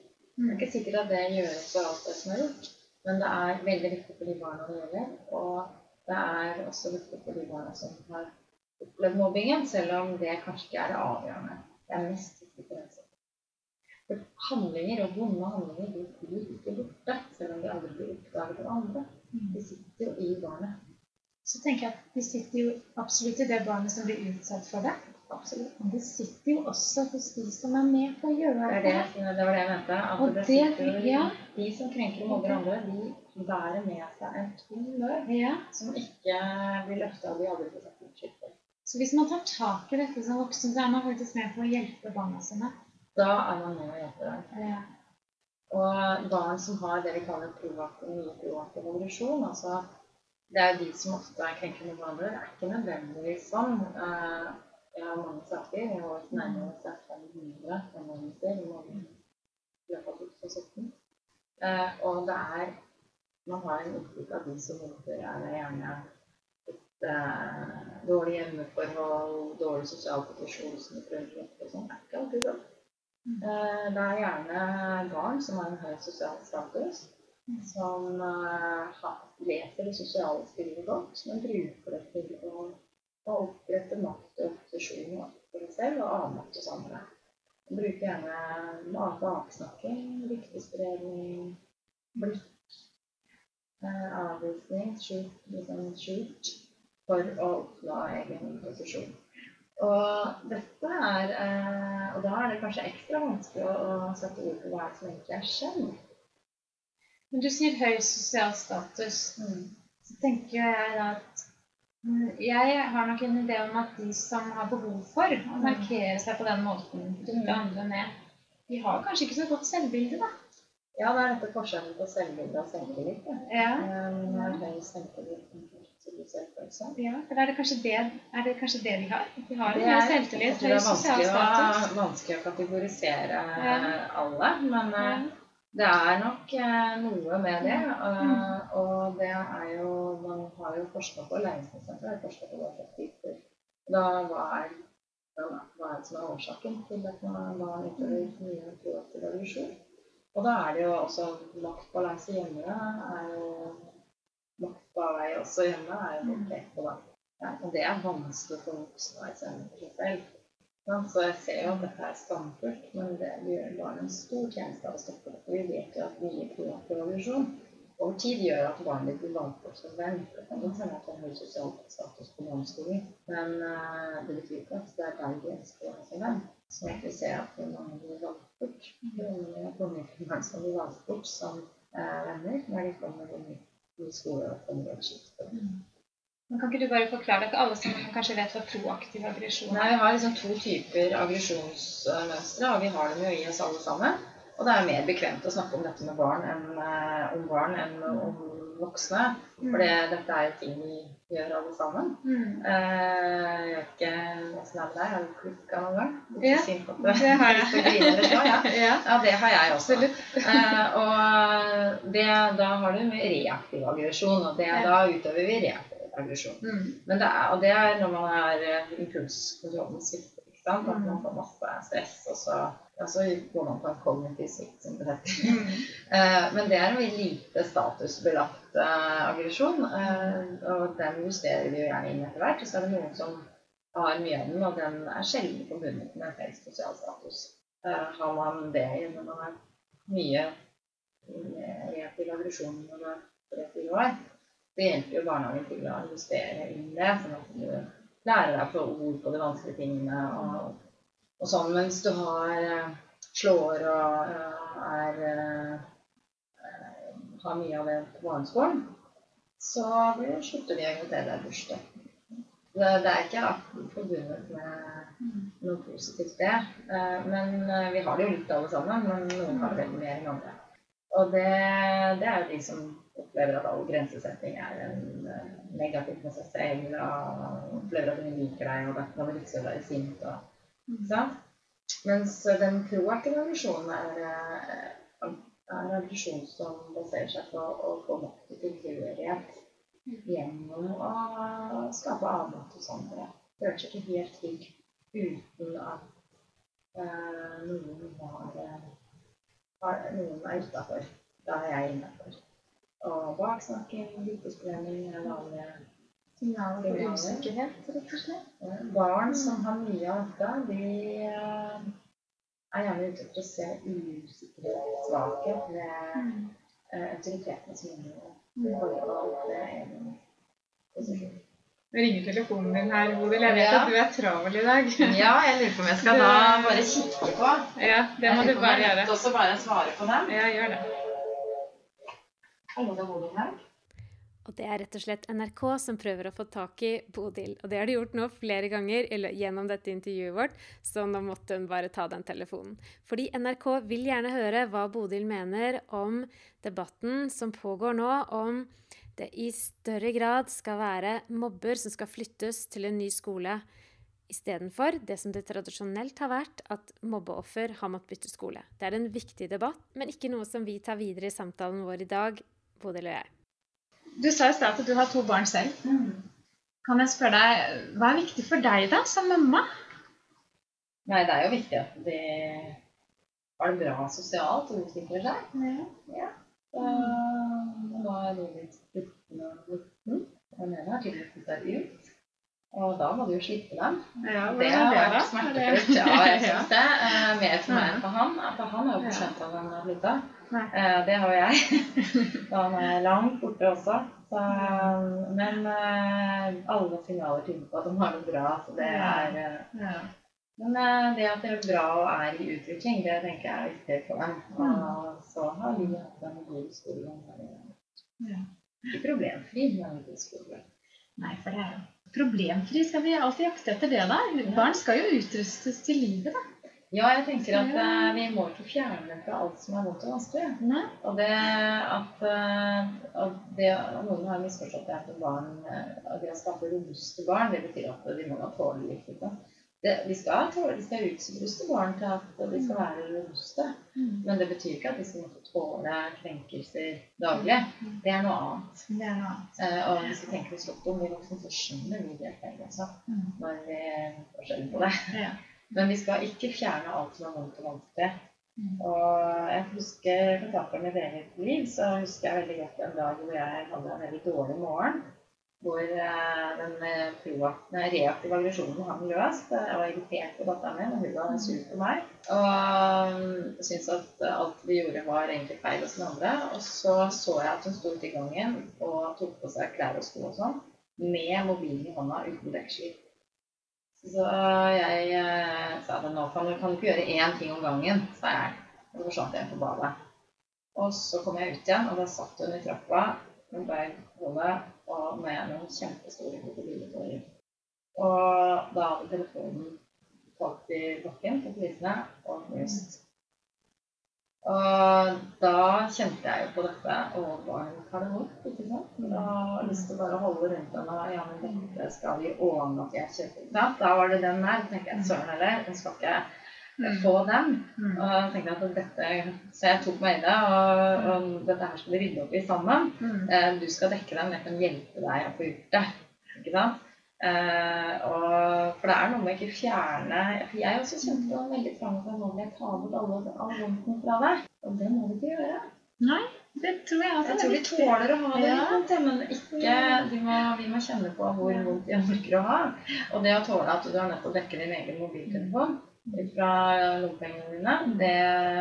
Det er ikke sikkert at det gjøres for alt det som er gjort, men det er veldig viktig for de barna det gjelder. Og det er også viktig for de barna som har opplevd mobbingen, selv om det kanskje ikke er det avgjørende. Det er mest viktig for dem For handlinger og vonde handlinger de blir ikke borte, selv om de aldri blir oppdaget av andre. Mm. De sitter jo i barnet. Så tenker jeg at de sitter jo absolutt i det barnet som blir utsatt for det. Absolutt. Men det sitter jo også hos de som er med på å gjøre det. Det, det var det jeg mente. At og det sitter, ja. De som krenker og mobber andre, de bærer med seg en tung løv ja. som ikke blir løfta av de aldri blir satt unnskyld for. Så hvis man tar tak i dette som voksen, så er man faktisk med på å hjelpe barna sine? Da er man med å hjelpe dem. Ja. Og barn som har det vi kaller proaktiv, mye proaktiv evolusjon, altså det er de som ofte er krenkende mot andre. Det er ikke nødvendigvis sånn. Uh, jeg har mange saker. Jeg har vært nærmere sagt 500 anmeldelser i løpet av 2017. Eh, og det er Man har en inntrykk av de som mobber, er gjerne et uh, dårlig hjemmeforhold, dårlig sosial posisjon som de prøver å og sånn. Det er ikke alltid sånn. Eh, det er gjerne barn som har en høy sosial status, som eh, leser det sosiale spillet godt, men bruker det til å og opprette makt og posisjon for seg selv og avmakt hos andre. Bruker gjerne baksnakking, ryktespredning, blikk, eh, avvisning, skjult, liksom skjult, for å oppnå egen posisjon. Og dette er eh, Og da er det kanskje ekstra vanskelig å, sette ord på hva som egentlig er skjedd. Men du sier høy sosial status. Mm. Så tenker jeg at jeg har nok en idé om at de som har behov for å mm. markere seg på den måten, dytte andre ned, de har kanskje ikke så godt selvbilde, da. Ja, det er dette forskjellen på selvbilde og selvtillit. Ja. Um, høy selvtillit ja, for er det, kanskje det, er det kanskje det vi har? vi har det er, selvtillit, høy sosial status. Det er vanskelig å kategorisere ja. alle, men ja. Det er nok eh, noe med det. Mm. og det er jo Man har jo forska på læringssenteret har forska på hva slags typer da, hva, er, hva er det som er årsaken til at man barn utøver mye proaktiv revolusjon? Og da er det jo også maktbalanse hjemme. er jo Maktavveie også hjemme er jo helt på da. Ja, og det er vanskelig for voksne å erkjenne seg selv. Så jeg ser jo at dette er skamfullt, men det gjør barnet en stor tjeneste av å stoppe det. For vi vet jo at mye privat revolusjon over tid gjør at barnet blir valgt bort som venn. Det kan godt hende at han har sosial status på barneskolen, men uh, det betyr ikke at det er der de ønsker å være som venn. Så at vi ser at mange blir valgt bort. Mange som blir valgt bort som uh, venner når de kommer inn i skole og i et. Men Kan ikke du bare forklare det alle som kanskje vet hva proaktiv aggresjon Nei, er? Vi har liksom to typer aggresjonsmønstre, og vi har dem jo i oss alle sammen. Og det er mer bekvemt å snakke om dette med barn enn eh, om barn enn om voksne. For dette er jo ting vi gjør alle sammen. Mm. Eh, jeg vet ikke åssen det er med deg. Har du klikka noen gang? Ja, det har jeg. <laughs> <laughs> ja. Det har jeg også. <laughs> Eh, og det, da har du med reaktiv aggresjon, og det, Ja. da utøver vi reaktiv aggresjon. Mm. Men det er, og det er når man er eh, impulskontrollen svikter. At Mm. man får masse stress, og så, ja, så går man på en kognitiv svikt, som det heter. Mm. <laughs> Eh, men det er en lite statusbelagt eh, aggresjon, eh, og den justerer vi jo gjerne inn etter hvert. Og så er det noen som har mye av den, og den er sjelden forbundet med høy sosial status. Har man det når man har mye reaktiv aggresjon når man er tre-fire år, så hjelper jo barnehagen til å justere inn det, sånn at du lærer deg å få ord på de vanskelige tingene og, og sånn. mens du har eh, slår og eh, er eh, har mye av det på barneskolen, så slutter de å invitere deg i bursdag. Det, det er ikke forbundet med noe positivt, det. Men vi har det jo litt alle sammen, men noen har det veldig mer enn andre. Og det, det er jo de som opplever at all grensesetting er en negativt med seg selv, og opplever at ingen liker deg, og at kan det ikke være sint. Og, ikke? Mens den proaktive aggresjonen er, eh, er aggresjon som baserer seg på å få makt og tilhørighet gjennom å skape avmakt hos andre. Føler seg ikke helt trygg uten at eh, noen eh, har Noen er utafor. Da er jeg innafor. Og baksnakking, lyttespredning er vanlige Signaler på usikkerhet, rett og slett. Barn som har mye av dette, de eh, er gjerne ute etter å se usikkerhet, svakhet ved eh, autoritetene som inneholder forhold til egen posisjon. Nå ringer telefonen din her, Bodil. Jeg vet Ja. at du er travel i dag. <laughs> Ja, jeg lurer på om jeg skal da bare kikke på. Ja, det må du bare gjøre. Og så bare svare på den. Ja, gjør det. Hallo, det er Bodil her. Og det er rett og slett NRK som prøver å få tak i Bodil. Og det har de gjort nå flere ganger gjennom dette intervjuet vårt, så nå måtte hun bare ta den telefonen. Fordi NRK vil gjerne høre hva Bodil mener om debatten som pågår nå, om det i større grad skal være mobber som skal flyttes til en ny skole. Istedenfor det som det tradisjonelt har vært, at mobbeoffer har måttet bytte skole. Det er en viktig debatt, men ikke noe som vi tar videre i samtalen vår i dag, Bodil og jeg. Du sa i stad at du har to barn selv. Kan jeg spørre deg, hva er viktig for deg da, som mamma? Nei, det er jo viktig at de har det bra sosialt og utvikler seg. Ja. Og nå er de litt 14 og 19. Og den ene har tydeligvis flytta ut. Og da må du jo slippe dem. Ja, Det har vært smertefullt. Ja, jeg <laughs> syns det. Uh, mer for meg enn for han. For han har jo ikke skjønt at han har flytta. Nei. Eh, det har jo jeg. <laughs> Da han er langt borte også. Så, men uh, alle signaler tyder på at de har det bra. Så det er eh, Men eh, det at det er bra og er i utvikling, det tenker jeg er viktig for dem. Og så har vi hatt en god skole. Ikke problemfri, men en god skole. Nei, for det er jo Problemfri skal vi alltid jakte etter det, der. Barn skal jo utrustes til livet, da. Ja, jeg tenker at eh, vi må ikke fjerne fra alt som er vondt og vanskelig. Nei. Og det at eh, og det, Noen har misforstått det at barn, eh, at det å skape robuste barn, det betyr at de må tåle litt. Liksom. Det, vi skal, tåle, skal utruste barn til at de skal være robuste. Men det betyr ikke at de skal måtte tåle krenkelser daglig. Det er noe annet. Det er noe annet. Eh, og hvis vi tenker oss godt om vi voksne, så skjønner vi det selv også. Mm. Når vi forskjeller på det. Ja. Men vi skal ikke fjerne alt som er vondt og vanskelig. Mm. Og jeg husker fra taket mitt eget liv, så husker jeg veldig godt en dag hvor jeg hadde en veldig dårlig morgen. Hvor eh, den eh, reaktive aggresjonen hang løst. Jeg var irritert på datteren min, og hun var sur på meg. Og um, syntes at alt vi gjorde var egentlig feil hos den andre. Og så så jeg at hun sto ute i gangen og tok på seg klær og sko og sånn, med mobilen i hånda uten deksel. Så jeg eh, sa det nå kan du, ikke gjøre én ting om gangen, sa jeg. Og så forsvant jeg på badet. Og så kom jeg ut igjen, og da satt hun i trappa med hode og med noen kjempestore krokodilletårer. Og da hadde telefonen falt i bakken på prisene og knust. Og da kjente jeg jo på dette og barn har det vondt, ikke sant. Og har lyst til bare å holde rundt henne og ja, men dette skal vi ordne at jeg kjøper. Da var det den der. Tenker jeg søren heller, den skal ikke få den. Og jeg tenkte at dette, Så jeg tok meg i det, og, og dette her skal vi rydde opp i sammen. Eh, Du skal dekke den, jeg kan hjelpe deg å få gjort det. Ikke sant? Uh, og, for det er noe med ikke fjerne For jeg også kjente det var veldig trang for nå må jeg ta bort alle, all vondten fra deg. Og det må vi ikke gjøre. Nei, det tror jeg også Jeg tror vi tåler å ha det Ja. vondt, men ikke må, vi må kjenne på hvor vondt vi orker å ha. Og det å tåle at du har nødt til å dekke din egen mobiltelefon ut fra lommepengene dine, det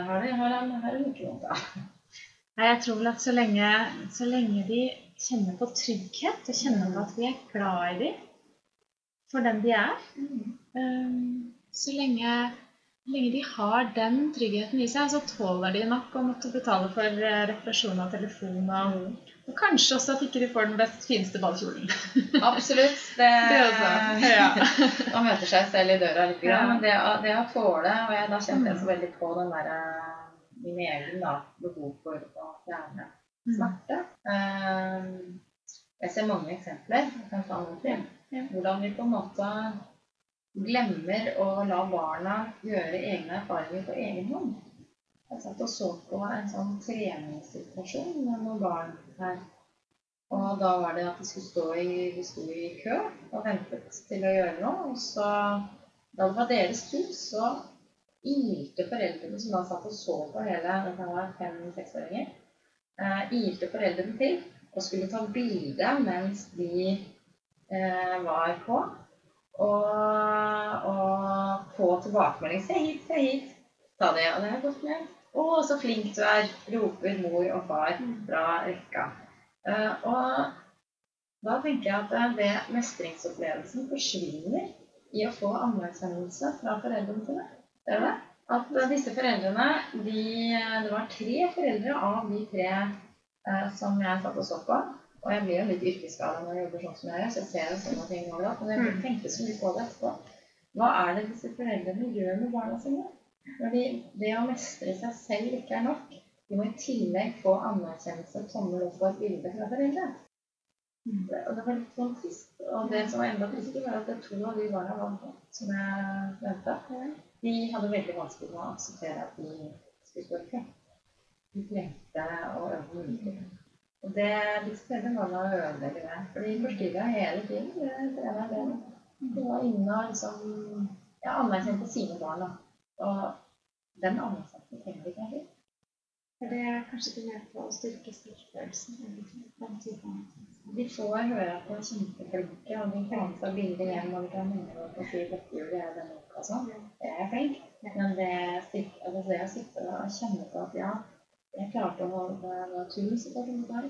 har de har, de- har ikke lov til. Nei, jeg tror vel at så lenge, så lenge de kjenner på trygghet, og kjenner på at vi er glad i dem for den de er, um, så lenge, lenge de har den tryggheten i seg, så tåler de nok å måtte betale for eh, reparasjon av telefon og, og kanskje også at ikke de får den best fineste ballkjolen. Absolutt. <laughs> Det, Det også. Ja. <laughs> Man møter seg selv i døra litt, Ja. men det, det å tåle Og jeg, da kjente jeg så veldig på den der, min egen da, behov for å fjerne smerte. Mm. jeg ser mange eksempler. Til. Hvordan vi på en måte glemmer å la barna gjøre egne erfaringer på egen hånd. Jeg satt og så på en sånn treningssituasjon med noen barn her. Og da var det at de skulle stå i, de sto i kø og ventet til å gjøre noe. Og så, da det var deres tur, så ilte foreldrene som da satt og så på hele Dette var fem-seksåringer. Eh, ilte foreldrene til og skulle ta bilde mens de eh, var på. Og, og få tilbakemelding. 'Se hit, se hit.' Ta det. Og det har gått med. 'Å, så flink du er', roper mor og far fra rekka. Eh, og da tenker jeg at eh, det mestringsopplevelsen forsvinner i å få anerkjennelse fra foreldrene sine. Det er det. At eh, disse foreldrene, de, det var tre foreldre av de tre eh, som jeg satt og så på. Og jeg blir jo litt yrkesskada når jeg jobber sånn som jeg gjør, så jeg ser jo sånne ting overalt. Men jeg tenkte så mye på det etterpå. Hva er det disse foreldrene gjør med barna sine? De, det å mestre seg selv ikke er nok, de må i tillegg få anerkjennelse, tommel opp og et bilde fra foreldre. Og det var litt sånn trist. Og det som var enda tristere, var at det to av de barna var, som jeg nevnte, de hadde veldig vanskelig med å akseptere at de skulle stå i kø. De trengte å øve mye. Og det, disse foreldrene var med å ødelegge det. For de forstyrra hele tiden. Det, det. De var inne og liksom ja, anerkjente sine barn. Og den anerkjennelsen trenger vi ikke heller. For det er kanskje med på å styrke selvfølelsen. De får høre at de er kjempeflinke, og vi kan ta bilder hjem og vi kan minne opp og si 'dette gjorde jeg denne uka', sånn. Det er flink. Men det, altså det å sitte og kjenne på at ja, jeg klarte å holde det var tullsituasjonen der.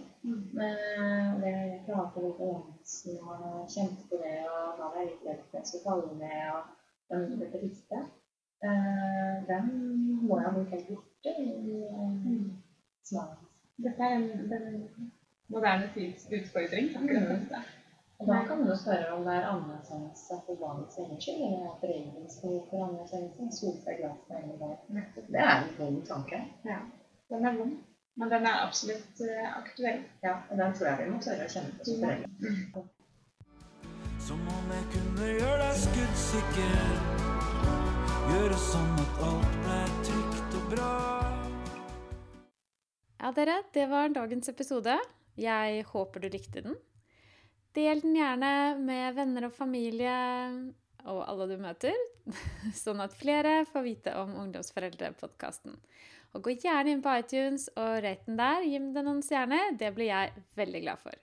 Men det, jeg klarte å holde balansen og kjente på det, og da var jeg litt redd for jeg skulle falle ned. og den, jeg. Eh, den må jeg ha blitt helt borte i eh, smaken. Dette er en, den moderne tids utfordring. Og da kan man jo spørre om det er anerkjennelse for barnets egen skyld, eller at foreldrenes behov for anerkjennelse. Sope glass med en gang. Det er en vond tanke. Ja. Den er vond, men den er absolutt eh, aktuell. Ja, og den tror jeg vi må tørre å kjenne på som foreldre. Som om jeg kunne gjøre deg skuddsikker. Gjøre sånn at alt ble trygt og bra. Ja, dere, det var dagens episode. Jeg håper du likte den. Del den gjerne med venner og familie og alle du møter, <laughs> sånn at flere får vite om Ungdomsforeldrepodkasten. Og gå gjerne inn på iTunes og rate den der. Gi den noen stjerner. Det blir jeg veldig glad for.